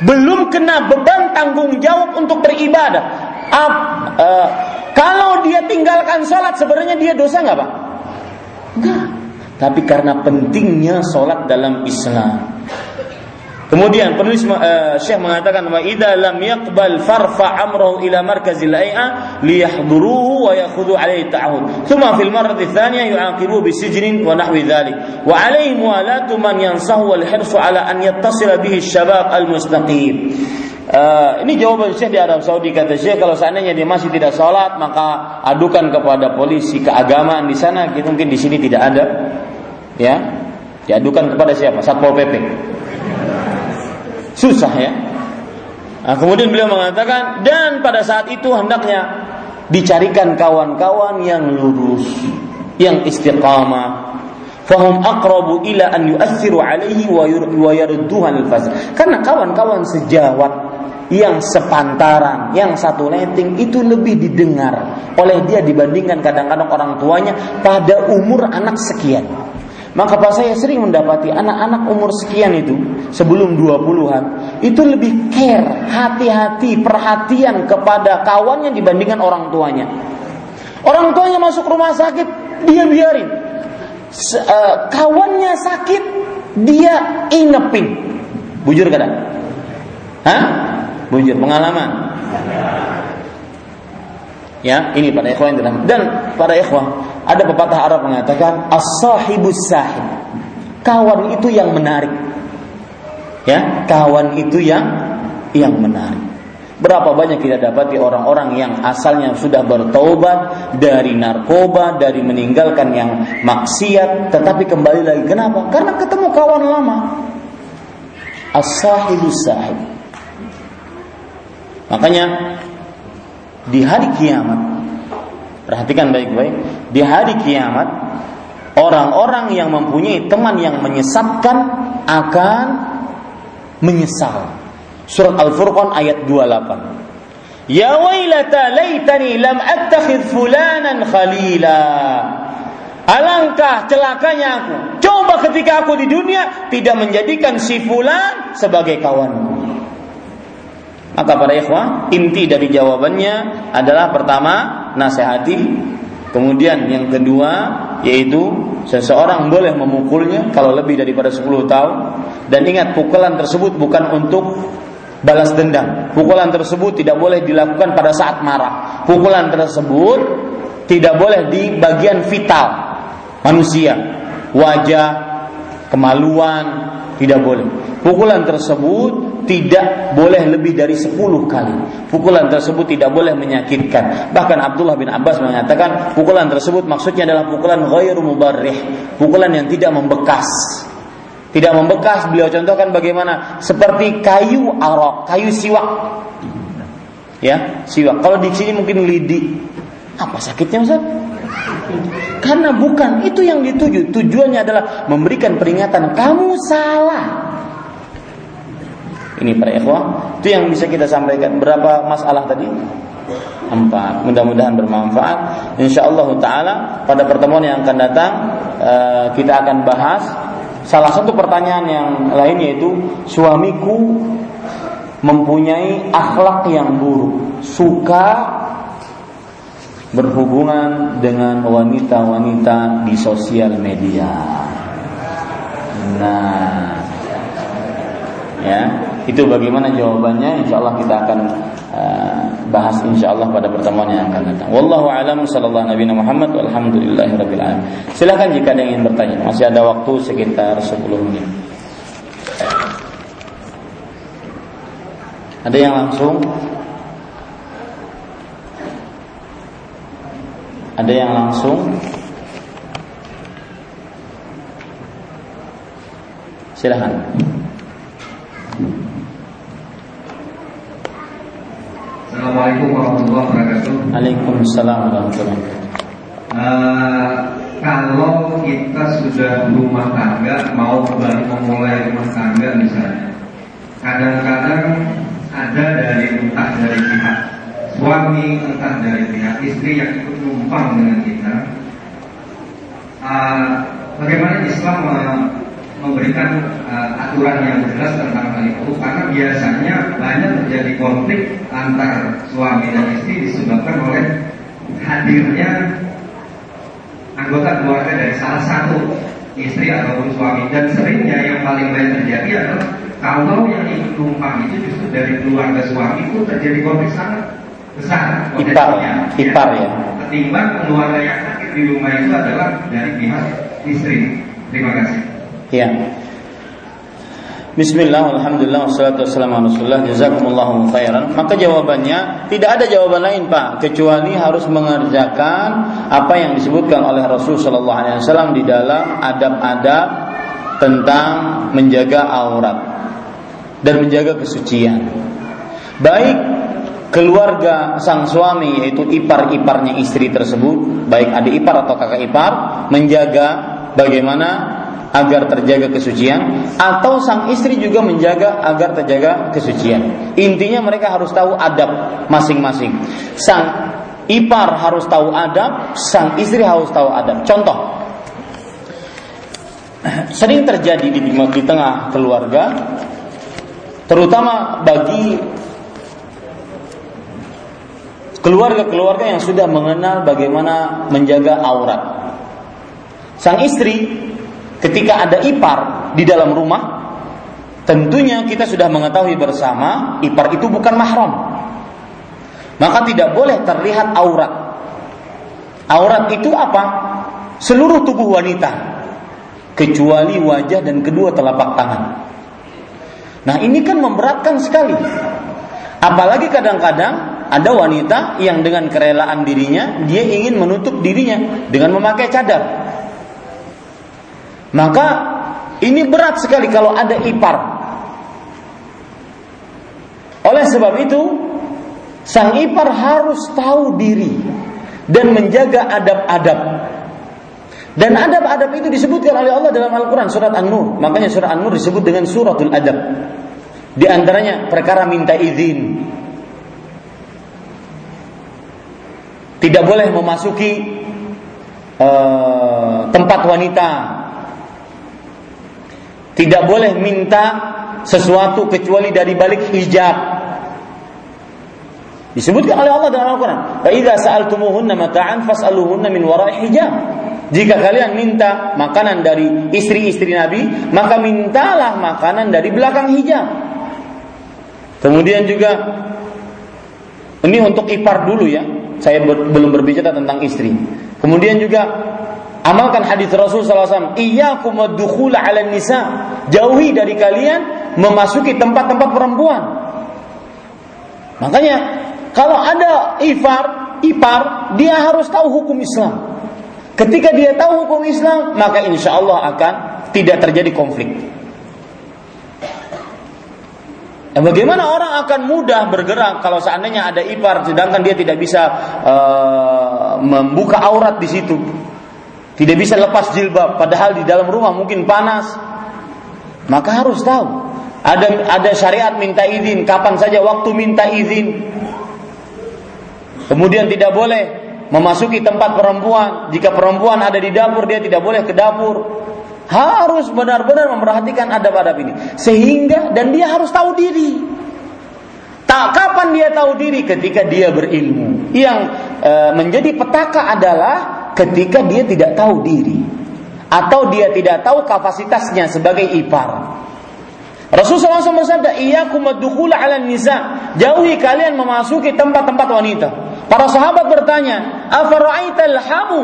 belum kena beban tanggung jawab untuk beribadah. Ap, uh, kalau dia tinggalkan sholat sebenarnya dia dosa nggak pak? Enggak. Tapi karena pentingnya sholat dalam Islam, Kemudian penulis uh, Syekh mengatakan wa idza lam yaqbal farfa amrahu ila markazil ai'a Thumma fil marrati thaniyah yu'aqibu bisijnin wa nahwi dhalik. Wa alaihi mualatu man yansahu wal hirsu ala an yattasila bihi syabab al mustaqim. Uh, ini jawaban Syekh di Arab Saudi. Kata Syekh kalau seandainya dia masih tidak sholat maka adukan kepada polisi keagamaan di sana. Gitu mungkin di sini tidak ada. Ya? Diadukan kepada siapa? Satpol PP Susah ya. Nah, kemudian beliau mengatakan dan pada saat itu hendaknya dicarikan kawan-kawan yang lurus, yang istiqamah. Fahum aqrabu ila an yu'athiru alaihi wa yarudduhan al Karena kawan-kawan sejawat yang sepantaran, yang satu letting itu lebih didengar oleh dia dibandingkan kadang-kadang orang tuanya pada umur anak sekian. Maka Pak saya sering mendapati anak-anak umur sekian itu sebelum 20-an itu lebih care, hati-hati, perhatian kepada kawannya dibandingkan orang tuanya. Orang tuanya masuk rumah sakit, dia biarin. uh, kawannya sakit, dia inepin. Bujur kadang? Hah? Bujur pengalaman. Ya, ini pada ikhwan yang dan pada ikhwan ada pepatah Arab mengatakan as-sahibus sahib. Kawan itu yang menarik. Ya, kawan itu yang yang menarik. Berapa banyak kita dapati orang-orang yang asalnya sudah bertobat dari narkoba, dari meninggalkan yang maksiat, tetapi kembali lagi. Kenapa? Karena ketemu kawan lama. As-sahibus sahib. Makanya di hari kiamat. Perhatikan baik-baik. Di hari kiamat orang-orang yang mempunyai teman yang menyesatkan akan menyesal. Surat al-furqan ayat 28 ya wailata laitani lam attakhidh fulanan khalila. Alangkah celakanya aku. Coba ketika aku di dunia tidak menjadikan si fulan sebagai kawan. Maka para ikhwah, inti dari jawabannya adalah pertama, nasihati. Kemudian yang kedua, yaitu seseorang boleh memukulnya kalau lebih daripada 10 tahun. Dan ingat, pukulan tersebut bukan untuk balas dendam. Pukulan tersebut tidak boleh dilakukan pada saat marah. Pukulan tersebut tidak boleh di bagian vital manusia, wajah, kemaluan, tidak boleh. Pukulan tersebut tidak boleh lebih dari 10 kali. Pukulan tersebut tidak boleh menyakitkan. Bahkan Abdullah bin Abbas mengatakan pukulan tersebut maksudnya adalah pukulan ghairu mubarrih, pukulan yang tidak membekas. Tidak membekas, beliau contohkan bagaimana seperti kayu arok, kayu siwak. Ya, siwak. Kalau di sini mungkin lidi. Apa sakitnya Ustaz? Karena bukan itu yang dituju. Tujuannya adalah memberikan peringatan kamu salah. Ini para ikhwah, itu yang bisa kita sampaikan. Berapa masalah tadi? Empat. Mudah-mudahan bermanfaat. Insya Allah Taala pada pertemuan yang akan datang eh, kita akan bahas salah satu pertanyaan yang lain yaitu suamiku mempunyai akhlak yang buruk, suka berhubungan dengan wanita-wanita di sosial media. Nah, ya. Itu bagaimana jawabannya? Insya Allah kita akan uh, bahas insya Allah pada pertemuan yang akan datang. Wallahu alam sallallahu nabi Muhammad walhamdulillahi rabbil alamin. Silakan jika ada yang ingin bertanya. Masih ada waktu sekitar 10 menit. Ada yang langsung? Ada yang langsung? Silahkan Assalamualaikum warahmatullahi wabarakatuh. Waalaikumsalam warahmatullahi wabarakatuh. Uh, kalau kita sudah rumah tangga mau kembali memulai rumah tangga misalnya, kadang-kadang ada dari entah dari pihak suami entah dari pihak istri yang ikut numpang dengan kita. Uh, bagaimana Islam uh, memberikan uh, aturan yang jelas tentang hal itu karena biasanya banyak terjadi konflik antar suami dan istri disebabkan oleh hadirnya anggota keluarga dari salah satu istri ataupun suami. Dan seringnya yang paling banyak terjadi adalah kalau yang ikut numpang itu justru dari keluarga suami itu terjadi konflik sangat besar ipar ipar ya. Ketimbang keluarga yang sakit di rumah itu adalah dari pihak istri. Terima kasih Ya. Bismillah, Alhamdulillah, wassalatu wassalamu ala rasulullah, jazakumullahu khairan Maka jawabannya, tidak ada jawaban lain Pak Kecuali harus mengerjakan apa yang disebutkan oleh Rasul Wasallam di dalam adab-adab tentang menjaga aurat dan menjaga kesucian. Baik keluarga sang suami yaitu ipar-iparnya istri tersebut, baik adik ipar atau kakak ipar, menjaga bagaimana agar terjaga kesucian atau sang istri juga menjaga agar terjaga kesucian. Intinya mereka harus tahu adab masing-masing. Sang ipar harus tahu adab, sang istri harus tahu adab. Contoh, sering terjadi di, di tengah keluarga terutama bagi keluarga-keluarga yang sudah mengenal bagaimana menjaga aurat. Sang istri ketika ada ipar di dalam rumah, tentunya kita sudah mengetahui bersama ipar itu bukan mahram. Maka tidak boleh terlihat aurat. Aurat itu apa? Seluruh tubuh wanita kecuali wajah dan kedua telapak tangan. Nah, ini kan memberatkan sekali. Apalagi kadang-kadang ada wanita yang dengan kerelaan dirinya dia ingin menutup dirinya dengan memakai cadar. Maka ini berat sekali kalau ada ipar. Oleh sebab itu, sang ipar harus tahu diri dan menjaga adab-adab. Dan adab-adab itu disebutkan oleh Allah dalam Al-Quran surat An-Nur. Makanya surat An-Nur disebut dengan suratul adab. Di antaranya perkara minta izin. Tidak boleh memasuki uh, tempat wanita. Tidak boleh minta sesuatu kecuali dari balik hijab. Disebutkan oleh Allah dalam Al-Quran. "Fa sa'altumuhunna mata'an fas'aluhunna min wara'i hijab." Jika kalian minta makanan dari istri-istri Nabi, maka mintalah makanan dari belakang hijab. Kemudian juga ini untuk ipar dulu ya. Saya belum berbicara tentang istri. Kemudian juga amalkan hadis Rasul SAW. Iyyakum ad-dukhul 'ala nisa. Jauhi dari kalian memasuki tempat-tempat perempuan. Makanya kalau ada ipar, ipar dia harus tahu hukum Islam. Ketika dia tahu hukum Islam, maka insya Allah akan tidak terjadi konflik. Bagaimana orang akan mudah bergerak kalau seandainya ada ipar sedangkan dia tidak bisa uh, membuka aurat di situ. Tidak bisa lepas jilbab. Padahal di dalam rumah mungkin panas. Maka harus tahu. Ada ada syariat minta izin. Kapan saja waktu minta izin. Kemudian tidak boleh memasuki tempat perempuan. Jika perempuan ada di dapur dia tidak boleh ke dapur. Harus benar-benar memperhatikan adab-adab ini. Sehingga dan dia harus tahu diri. Tak kapan dia tahu diri? Ketika dia berilmu. Yang e, menjadi petaka adalah ketika dia tidak tahu diri atau dia tidak tahu kapasitasnya sebagai ipar Rasulullah SAW bersabda, "Iyyakum ad-dukhul 'ala nisa." Jauhi kalian memasuki tempat-tempat wanita. Para sahabat bertanya, "Afara'aital hamu?"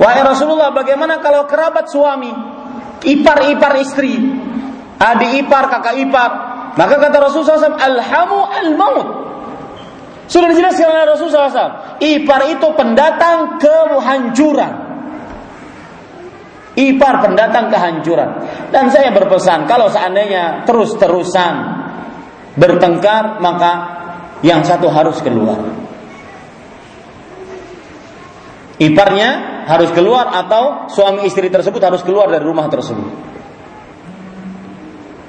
Wahai Rasulullah, bagaimana kalau kerabat suami? ipar-ipar istri, adik ipar, kakak ipar. Maka kata Rasulullah SAW, alhamu al-maut. Sudah dijelaskan oleh Rasulullah SAW. Ipar itu pendatang kehancuran. Ipar pendatang kehancuran. Dan saya berpesan, kalau seandainya terus-terusan bertengkar, maka yang satu harus keluar. Iparnya harus keluar atau suami istri tersebut harus keluar dari rumah tersebut.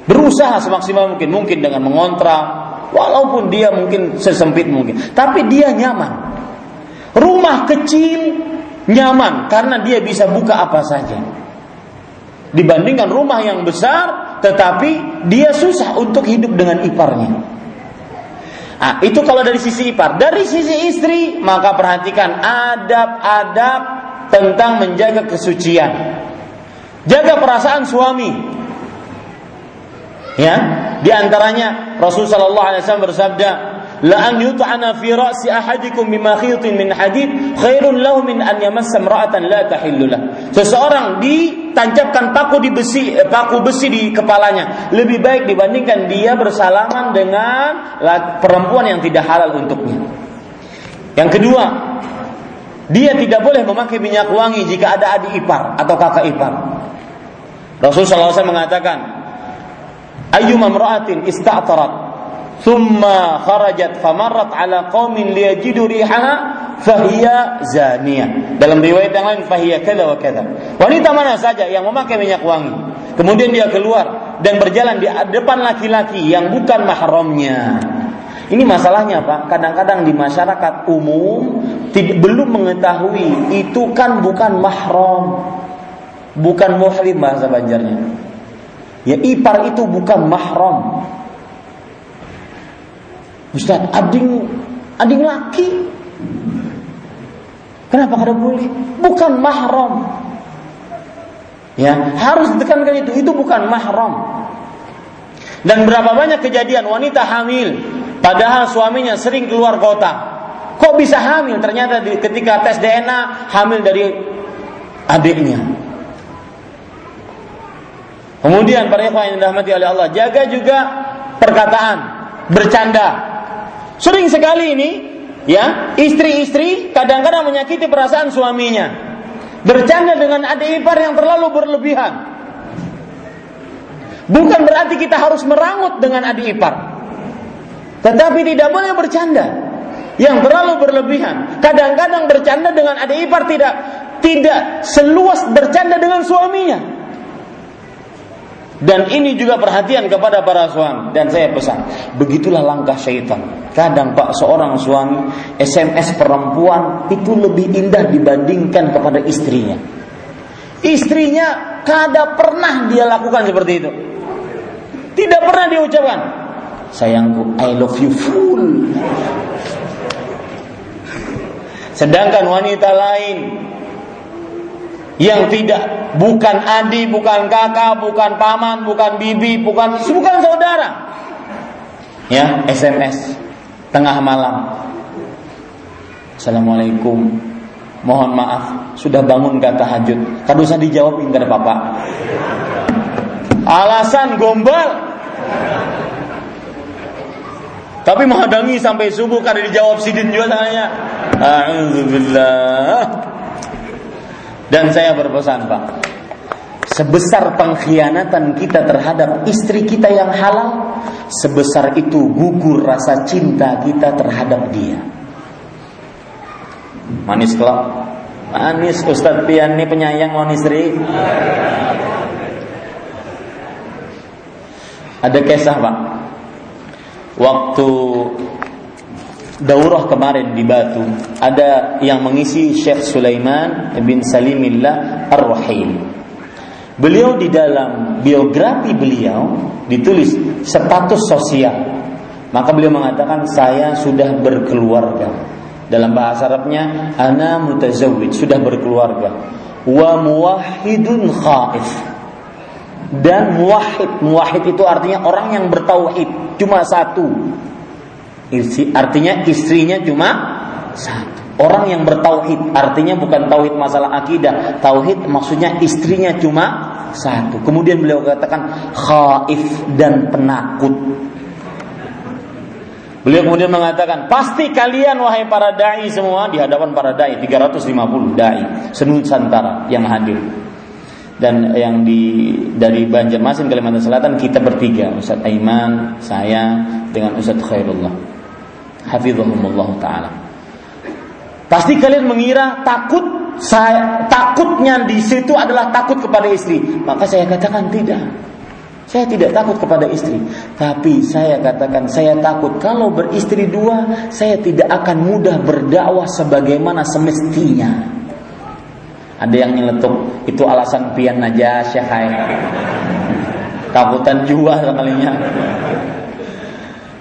Berusaha semaksimal mungkin, mungkin dengan mengontrak, walaupun dia mungkin sesempit mungkin, tapi dia nyaman. Rumah kecil nyaman karena dia bisa buka apa saja. Dibandingkan rumah yang besar, tetapi dia susah untuk hidup dengan iparnya. Nah, itu kalau dari sisi ipar. Dari sisi istri, maka perhatikan adab-adab tentang menjaga kesucian. Jaga perasaan suami. Ya, di antaranya Rasul sallallahu alaihi wasallam bersabda, la an yut'ana fi ra'si ahadikum bima khitin min hadid khairun lahu min an yamassa imra'atan la tahillu Seseorang ditancapkan paku di besi eh, paku besi di kepalanya lebih baik dibandingkan dia bersalaman dengan perempuan yang tidak halal untuknya. Yang kedua, dia tidak boleh memakai minyak wangi jika ada adik ipar atau kakak ipar. Rasulullah SAW mengatakan, ayyuma imra'atin ista'tarat thumma kharajat famarrat ala qaumin liyajidu rihaha fahiya zaniyah. Dalam riwayat yang lain fahiya kada wa kada. Wanita mana saja yang memakai minyak wangi, kemudian dia keluar dan berjalan di depan laki-laki yang bukan mahramnya. Ini masalahnya Pak, kadang-kadang di masyarakat umum tidak, belum mengetahui itu kan bukan mahram. bukan muhrim bahasa Banjarnya. Ya ipar itu bukan mahram. Ustaz, ading ading laki. Kenapa kada boleh? Bukan mahram. Ya, harus ditekankan itu. Itu bukan mahram. Dan berapa banyak kejadian wanita hamil padahal suaminya sering keluar kota. Kok bisa hamil? Ternyata ketika tes DNA hamil dari adiknya. Kemudian para ikhwan yang dirahmati oleh Allah, jaga juga perkataan, bercanda. Sering sekali ini ya, istri-istri kadang-kadang menyakiti perasaan suaminya. Bercanda dengan adik ipar yang terlalu berlebihan. Bukan berarti kita harus merangut dengan adik ipar. Tetapi tidak boleh bercanda yang terlalu berlebihan. Kadang-kadang bercanda dengan adik ipar tidak tidak seluas bercanda dengan suaminya. Dan ini juga perhatian kepada para suami dan saya pesan, begitulah langkah syaitan. Kadang Pak seorang suami SMS perempuan itu lebih indah dibandingkan kepada istrinya. Istrinya kada pernah dia lakukan seperti itu. Tidak pernah dia ucapkan, sayangku, I love you full. Sedangkan wanita lain yang tidak bukan adik, bukan kakak, bukan paman, bukan bibi, bukan bukan saudara. Ya, SMS tengah malam. Assalamualaikum. Mohon maaf, sudah bangun kata tahajud. Kado usah dijawab ada papa. Alasan gombal. Tapi menghadangi sampai subuh karena dijawab sidin juga tanya. Alhamdulillah. Dan saya berpesan Pak, sebesar pengkhianatan kita terhadap istri kita yang halal, sebesar itu gugur rasa cinta kita terhadap dia. Manis kelak. Manis Ustadz Pian ini penyayang mohon istri. Ada kisah Pak. Waktu daurah kemarin di Batu ada yang mengisi Syekh Sulaiman bin Salimillah Ar-Rahim. Beliau di dalam biografi beliau ditulis status sosial. Maka beliau mengatakan saya sudah berkeluarga. Dalam bahasa Arabnya ana mutazawwid, sudah berkeluarga. Wa muwahhidun khaif. Dan muwahhid, muwahhid itu artinya orang yang bertauhid, cuma satu, Isi, artinya istrinya cuma satu. Orang yang bertauhid artinya bukan tauhid masalah akidah, tauhid maksudnya istrinya cuma satu. Kemudian beliau katakan khaif dan penakut. Beliau kemudian mengatakan, pasti kalian wahai para dai semua di hadapan para dai 350 dai senusantara yang hadir. Dan yang di dari Banjarmasin Kalimantan Selatan kita bertiga, Ustaz Aiman, saya dengan Ustaz Khairullah hafizahumullah taala. Pasti kalian mengira takut saya takutnya di situ adalah takut kepada istri. Maka saya katakan tidak. Saya tidak takut kepada istri, tapi saya katakan saya takut kalau beristri dua, saya tidak akan mudah berdakwah sebagaimana semestinya. Ada yang nyeletuk, itu alasan pian aja syahai. Takutan jual kalinya.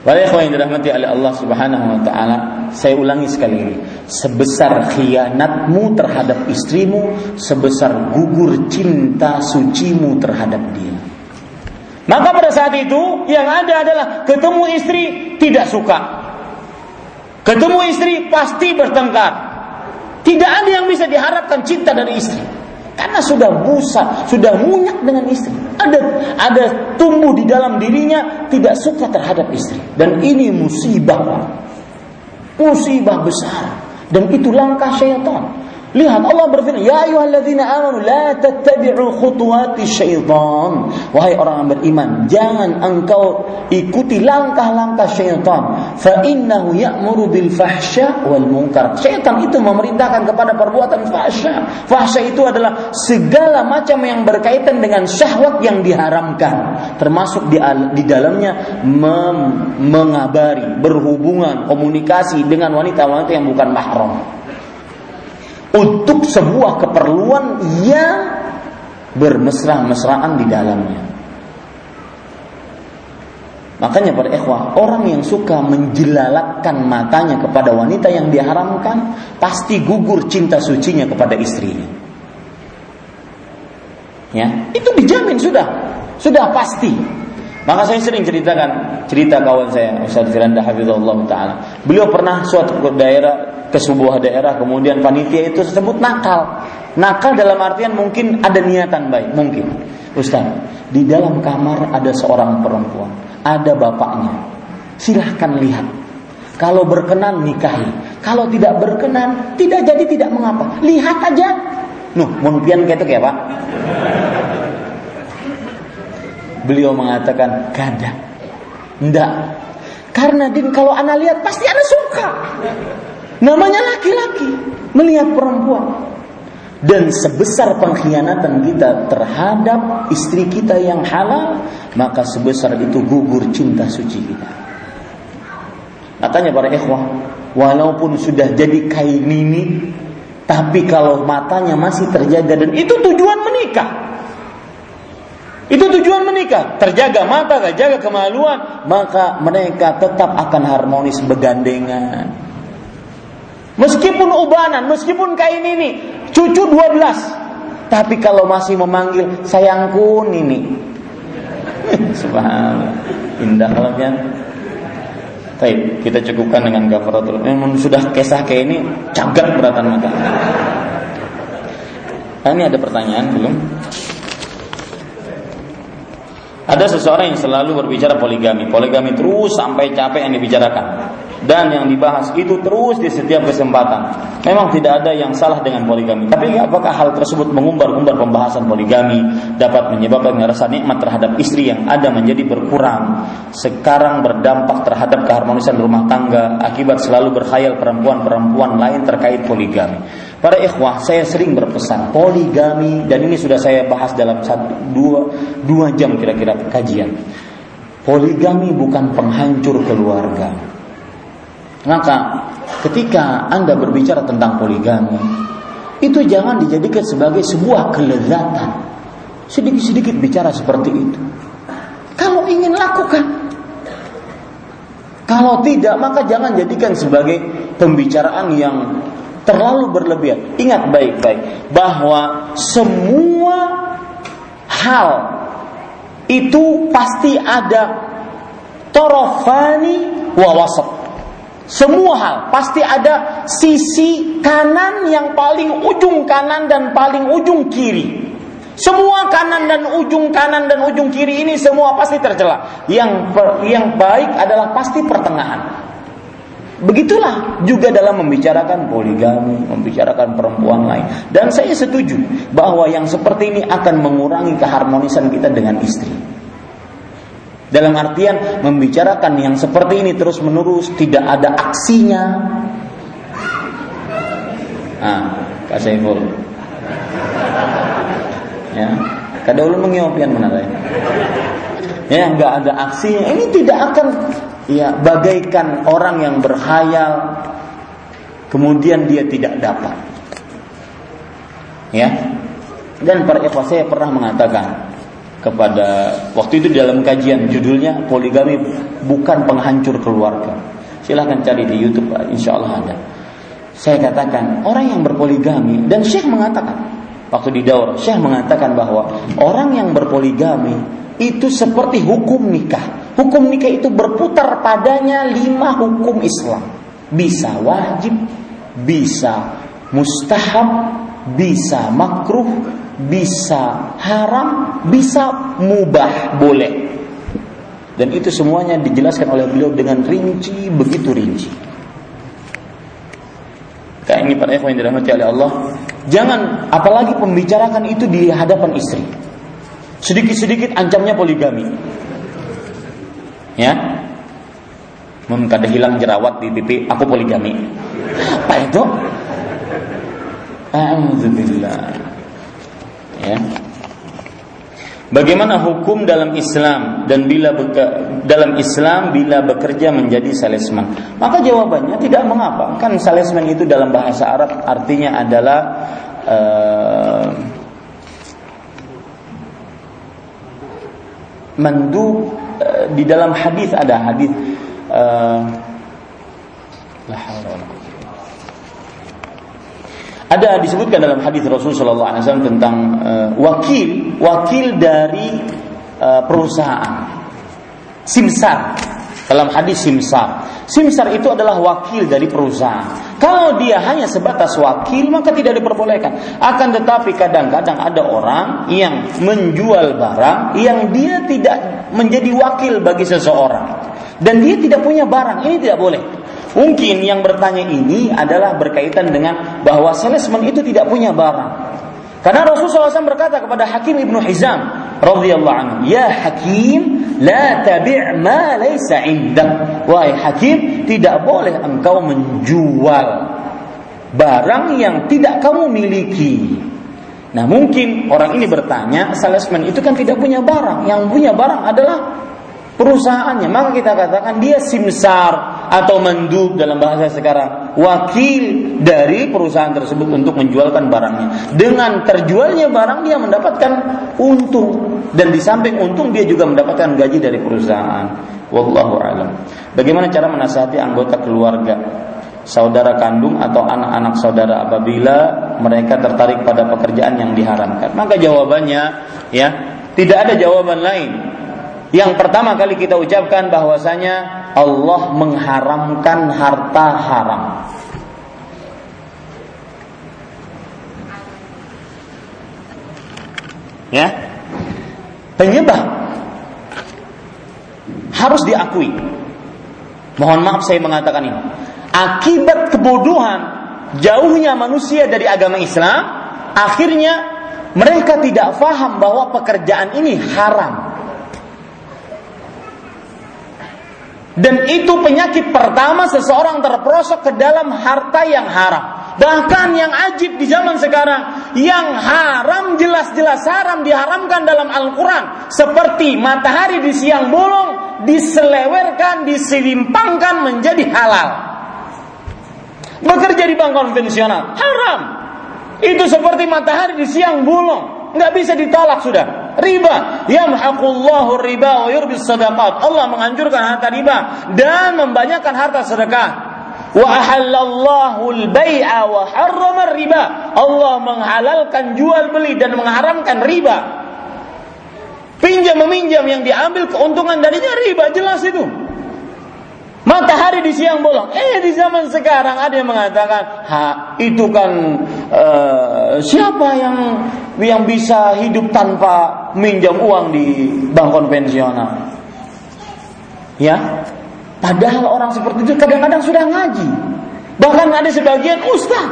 Para ikhwan yang dirahmati oleh Allah Subhanahu wa taala, saya ulangi sekali ini. Sebesar khianatmu terhadap istrimu, sebesar gugur cinta sucimu terhadap dia. Maka pada saat itu yang ada adalah ketemu istri tidak suka. Ketemu istri pasti bertengkar. Tidak ada yang bisa diharapkan cinta dari istri. Karena sudah busa, sudah munyak dengan istri. Ada ada tumbuh di dalam dirinya tidak suka terhadap istri. Dan ini musibah. Musibah besar. Dan itu langkah syaitan. Lihat Allah berfirman, "Ya ayyuhalladzina amanu la tattabi'u khutuwati syaitan." Wahai orang yang beriman, jangan engkau ikuti langkah-langkah syaitan. Fa innahu ya'muru bil fahsya wal munkar. Syaitan itu memerintahkan kepada perbuatan fahsya. Fahsya itu adalah segala macam yang berkaitan dengan syahwat yang diharamkan, termasuk di, di dalamnya mengabari, berhubungan, komunikasi dengan wanita-wanita yang bukan mahram untuk sebuah keperluan yang bermesra-mesraan di dalamnya. Makanya para ikhwah, orang yang suka menjelalatkan matanya kepada wanita yang diharamkan, pasti gugur cinta sucinya kepada istrinya. Ya, itu dijamin sudah, sudah pasti. Maka saya sering ceritakan cerita kawan saya Ustaz Firanda Hafizullah Taala. Beliau pernah suatu daerah ke sebuah daerah kemudian panitia itu tersebut nakal. Nakal dalam artian mungkin ada niatan baik, mungkin. Ustaz, di dalam kamar ada seorang perempuan, ada bapaknya. Silahkan lihat. Kalau berkenan nikahi. Kalau tidak berkenan, tidak jadi tidak mengapa. Lihat aja. Nuh, mungkin kayak itu kayak Pak. Beliau mengatakan kada. Ndak. Karena din kalau anak lihat pasti anak suka. Namanya laki-laki melihat perempuan. Dan sebesar pengkhianatan kita terhadap istri kita yang halal, maka sebesar itu gugur cinta suci kita. Makanya para ikhwah, walaupun sudah jadi kain ini, tapi kalau matanya masih terjaga dan itu tujuan menikah. Itu tujuan menikah, terjaga mata, terjaga kemaluan, maka mereka tetap akan harmonis bergandengan. Meskipun ubanan, meskipun kain ini, cucu 12. Tapi kalau masih memanggil sayangku ini. Subhanallah. Indah kan? Baik, kita cukupkan dengan kafaratul. Memang sudah kisah kayak ini cagat beratan mata. Nah, ini ada pertanyaan belum? Ada seseorang yang selalu berbicara poligami. Poligami terus sampai capek yang dibicarakan. Dan yang dibahas itu terus di setiap kesempatan. Memang tidak ada yang salah dengan poligami. Tapi apakah hal tersebut mengumbar-umbar pembahasan poligami dapat menyebabkan rasa nikmat terhadap istri yang ada menjadi berkurang. Sekarang berdampak terhadap keharmonisan rumah tangga akibat selalu berkhayal perempuan-perempuan lain terkait poligami. Para ikhwah, saya sering berpesan poligami dan ini sudah saya bahas dalam satu dua dua jam kira-kira kajian. Poligami bukan penghancur keluarga. Maka ketika anda berbicara tentang poligami, itu jangan dijadikan sebagai sebuah kelezatan. Sedikit-sedikit bicara seperti itu. Kalau ingin lakukan, kalau tidak maka jangan jadikan sebagai pembicaraan yang terlalu berlebihan. Ingat baik-baik bahwa semua hal itu pasti ada torofani wa. Semua hal pasti ada sisi kanan yang paling ujung kanan dan paling ujung kiri. Semua kanan dan ujung kanan dan ujung kiri ini semua pasti tercela. Yang yang baik adalah pasti pertengahan. Begitulah juga dalam membicarakan poligami, membicarakan perempuan lain. Dan saya setuju bahwa yang seperti ini akan mengurangi keharmonisan kita dengan istri. Dalam artian membicarakan yang seperti ini terus menerus tidak ada aksinya. Ah, Kak Saiful. Ya, kada ulun mengiopian mana Ya, nggak ada aksinya. Ini tidak akan ya bagaikan orang yang berhayal kemudian dia tidak dapat ya dan para saya pernah mengatakan kepada waktu itu dalam kajian judulnya poligami bukan penghancur keluarga. Silahkan cari di YouTube insya Allah ada. Saya katakan orang yang berpoligami dan Syekh mengatakan waktu di daur Syekh mengatakan bahwa orang yang berpoligami itu seperti hukum nikah. Hukum nikah itu berputar padanya lima hukum Islam. Bisa wajib, bisa mustahab, bisa makruh, bisa haram, bisa mubah, boleh. Dan itu semuanya dijelaskan oleh beliau dengan rinci, begitu rinci. Kayak ini para ikhwan yang dirahmati oleh Allah. Jangan apalagi pembicarakan itu di hadapan istri. Sedikit-sedikit ancamnya poligami ya kada hilang jerawat di pipi aku poligami apa itu Alhamdulillah ya Bagaimana hukum dalam Islam dan bila beka, dalam Islam bila bekerja menjadi salesman? Maka jawabannya tidak mengapa. Kan salesman itu dalam bahasa Arab artinya adalah uh, mandu uh, di dalam hadis ada hadis uh, ada disebutkan dalam hadis Rasulullah SAW tentang uh, wakil wakil dari uh, perusahaan. Simsar. Dalam hadis simsar. Simsar itu adalah wakil dari perusahaan. Kalau dia hanya sebatas wakil maka tidak diperbolehkan. Akan tetapi kadang-kadang ada orang yang menjual barang yang dia tidak menjadi wakil bagi seseorang. Dan dia tidak punya barang. Ini tidak boleh Mungkin yang bertanya ini adalah berkaitan dengan bahwa salesman itu tidak punya barang. Karena Rasulullah SAW berkata kepada Hakim ibnu Hizam radhiyallahu anhu, "Ya Hakim, la tabi' ma laysa indak." Wahai Hakim, tidak boleh engkau menjual barang yang tidak kamu miliki. Nah mungkin orang ini bertanya, salesman itu kan tidak punya barang, yang punya barang adalah perusahaannya. Maka kita katakan dia simsar atau mendub dalam bahasa sekarang, wakil dari perusahaan tersebut untuk menjualkan barangnya. Dengan terjualnya barang dia mendapatkan untung dan di samping untung dia juga mendapatkan gaji dari perusahaan. Wallahu alam. Bagaimana cara menasihati anggota keluarga, saudara kandung atau anak-anak saudara apabila mereka tertarik pada pekerjaan yang diharamkan? Maka jawabannya ya, tidak ada jawaban lain yang pertama kali kita ucapkan bahwasanya Allah mengharamkan harta haram. Ya. Penyebab harus diakui. Mohon maaf saya mengatakan ini. Akibat kebodohan jauhnya manusia dari agama Islam, akhirnya mereka tidak faham bahwa pekerjaan ini haram. Dan itu penyakit pertama seseorang terperosok ke dalam harta yang haram. Bahkan yang ajib di zaman sekarang, yang haram jelas-jelas haram diharamkan dalam Al-Quran. Seperti matahari di siang bolong, diselewerkan, diselimpangkan menjadi halal. Bekerja di bank konvensional, haram. Itu seperti matahari di siang bolong, nggak bisa ditolak sudah riba. Yamhaqullahu riba wa yurbis sadaqat. Allah menghancurkan harta riba dan membanyakkan harta sedekah. Wa ahallallahu al-bai'a wa harrama riba. Allah menghalalkan jual beli dan mengharamkan riba. Pinjam meminjam yang diambil keuntungan darinya riba jelas itu. Matahari di siang bolong. Eh di zaman sekarang ada yang mengatakan, ha itu kan uh, siapa yang yang bisa hidup tanpa minjam uang di bank konvensional? Ya, padahal orang seperti itu kadang-kadang sudah ngaji. Bahkan ada sebagian ustaz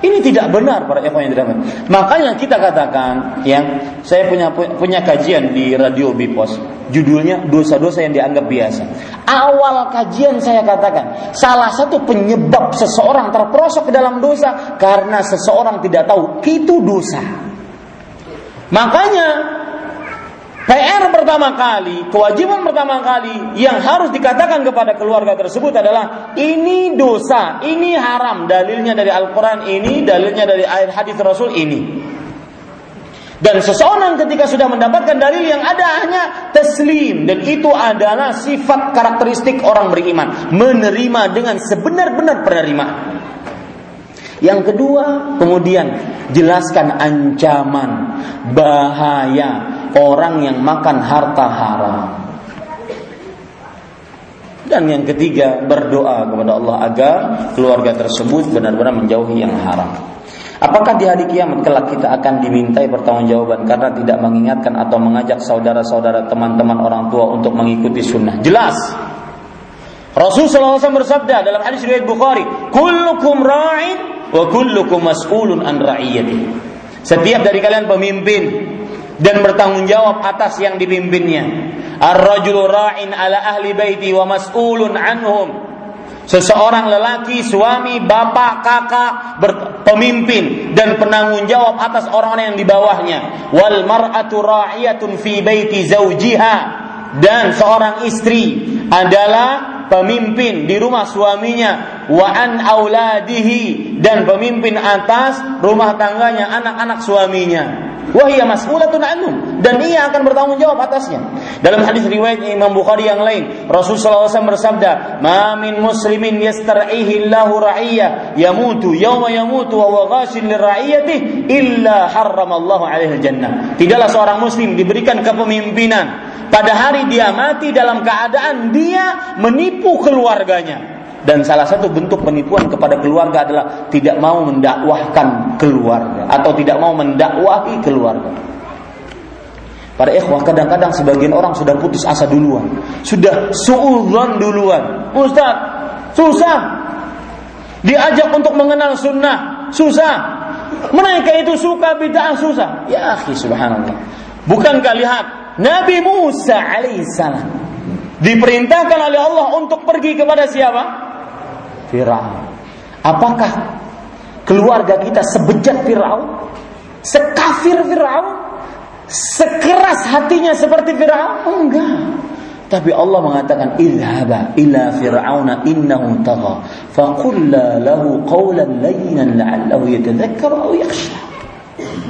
ini tidak benar para ikhwan yang dirahmati. Makanya kita katakan, ya, saya punya punya kajian di Radio Bipos, judulnya dosa-dosa yang dianggap biasa. Awal kajian saya katakan, salah satu penyebab seseorang terperosok ke dalam dosa karena seseorang tidak tahu itu dosa. Makanya PR pertama kali, kewajiban pertama kali yang harus dikatakan kepada keluarga tersebut adalah ini dosa, ini haram. Dalilnya dari Al-Quran ini, dalilnya dari ayat hadis Rasul ini. Dan seseorang ketika sudah mendapatkan dalil yang ada hanya taslim dan itu adalah sifat karakteristik orang beriman, menerima dengan sebenar-benar penerimaan. Yang kedua, kemudian jelaskan ancaman, bahaya, orang yang makan harta haram. Dan yang ketiga, berdoa kepada Allah agar keluarga tersebut benar-benar menjauhi yang haram. Apakah di hari kiamat kelak kita akan dimintai pertanggungjawaban karena tidak mengingatkan atau mengajak saudara-saudara teman-teman orang tua untuk mengikuti sunnah? Jelas. Rasulullah SAW bersabda dalam hadis riwayat Bukhari, "Kullukum ra'in wa kullukum mas'ulun an ra'iyati." Setiap dari kalian pemimpin dan bertanggung jawab atas yang dipimpinnya. Ar-rajulu ala ahli baiti wa mas'ulun anhum. Seseorang lelaki, suami, bapak, kakak, pemimpin dan penanggung jawab atas orang-orang yang di bawahnya. Wal mar'atu ra'iyatun fi baiti zaujiha dan seorang istri adalah pemimpin di rumah suaminya wa an auladihi dan pemimpin atas rumah tangganya anak-anak suaminya Wahia mas'ulatun anhum dan ia akan bertanggung jawab atasnya. Dalam hadis riwayat Imam Bukhari yang lain, Rasulullah SAW bersabda, "Ma min muslimin yastar'ihi Allahu ra'iyya yamutu yawma yamutu wa huwa ghashin lira'iyati illa harrama Allahu alaihi jannah." Tidaklah seorang muslim diberikan kepemimpinan pada hari dia mati dalam keadaan dia menipu keluarganya dan salah satu bentuk penipuan kepada keluarga adalah tidak mau mendakwahkan keluarga atau tidak mau mendakwahi keluarga. Para ikhwah kadang-kadang sebagian orang sudah putus asa duluan, sudah suudzon duluan. Ustaz, susah. Diajak untuk mengenal sunnah, susah. Mereka itu suka bid'ah susah. Ya akhi subhanallah. Bukankah lihat Nabi Musa alaihissalam diperintahkan oleh Allah untuk pergi kepada siapa? Fir'aun. Apakah keluarga kita sebejat Fir'aun? Sekafir Fir'aun? Sekeras hatinya seperti Fir'aun? Enggak. Tapi Allah mengatakan idhaba ila fir'auna innahu tagha faqulla lahu qawlan layyinan la'allahu yatadhakkaru aw yakhsha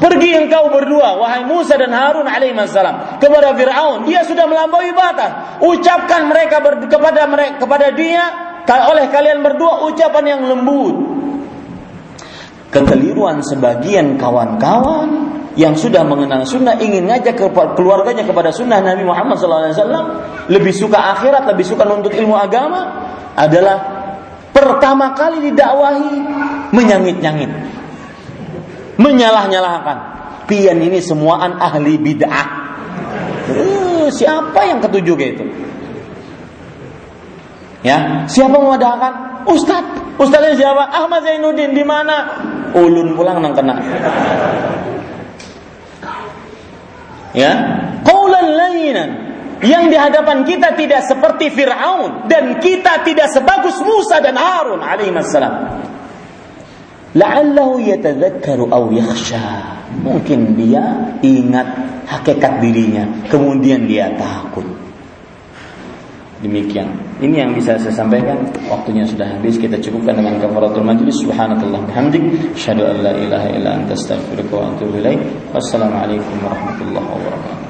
Pergi engkau berdua wahai Musa dan Harun alaihi salam kepada Firaun dia sudah melampaui batas ucapkan mereka kepada mereka kepada dia oleh kalian berdua ucapan yang lembut. Kekeliruan sebagian kawan-kawan yang sudah mengenal sunnah ingin ngajak ke keluarganya kepada sunnah Nabi Muhammad SAW lebih suka akhirat, lebih suka nuntut ilmu agama adalah pertama kali didakwahi menyangit-nyangit, menyalah-nyalahkan. Pian ini semuaan ahli bid'ah. Uh, siapa yang ketujuh gitu? Ya, siapa memadahkan? Ustad. Ustadnya siapa? Ahmad Zainuddin di mana? Ulun pulang nang kena. Ya, qaulan layinan yang di hadapan kita tidak seperti Fir'aun dan kita tidak sebagus Musa dan Harun alaihi salam. La'allahu yatadzakkaru aw yakhsha. Mungkin dia ingat hakikat dirinya, kemudian dia takut. Demikian. Ini yang bisa saya sampaikan. Waktunya sudah habis. Kita cukupkan dengan kafaratul majlis. Subhanakallah bihamdik. Asyhadu an la ilaha illa anta astaghfiruka wa atubu ilaik. Wassalamualaikum warahmatullahi wabarakatuh.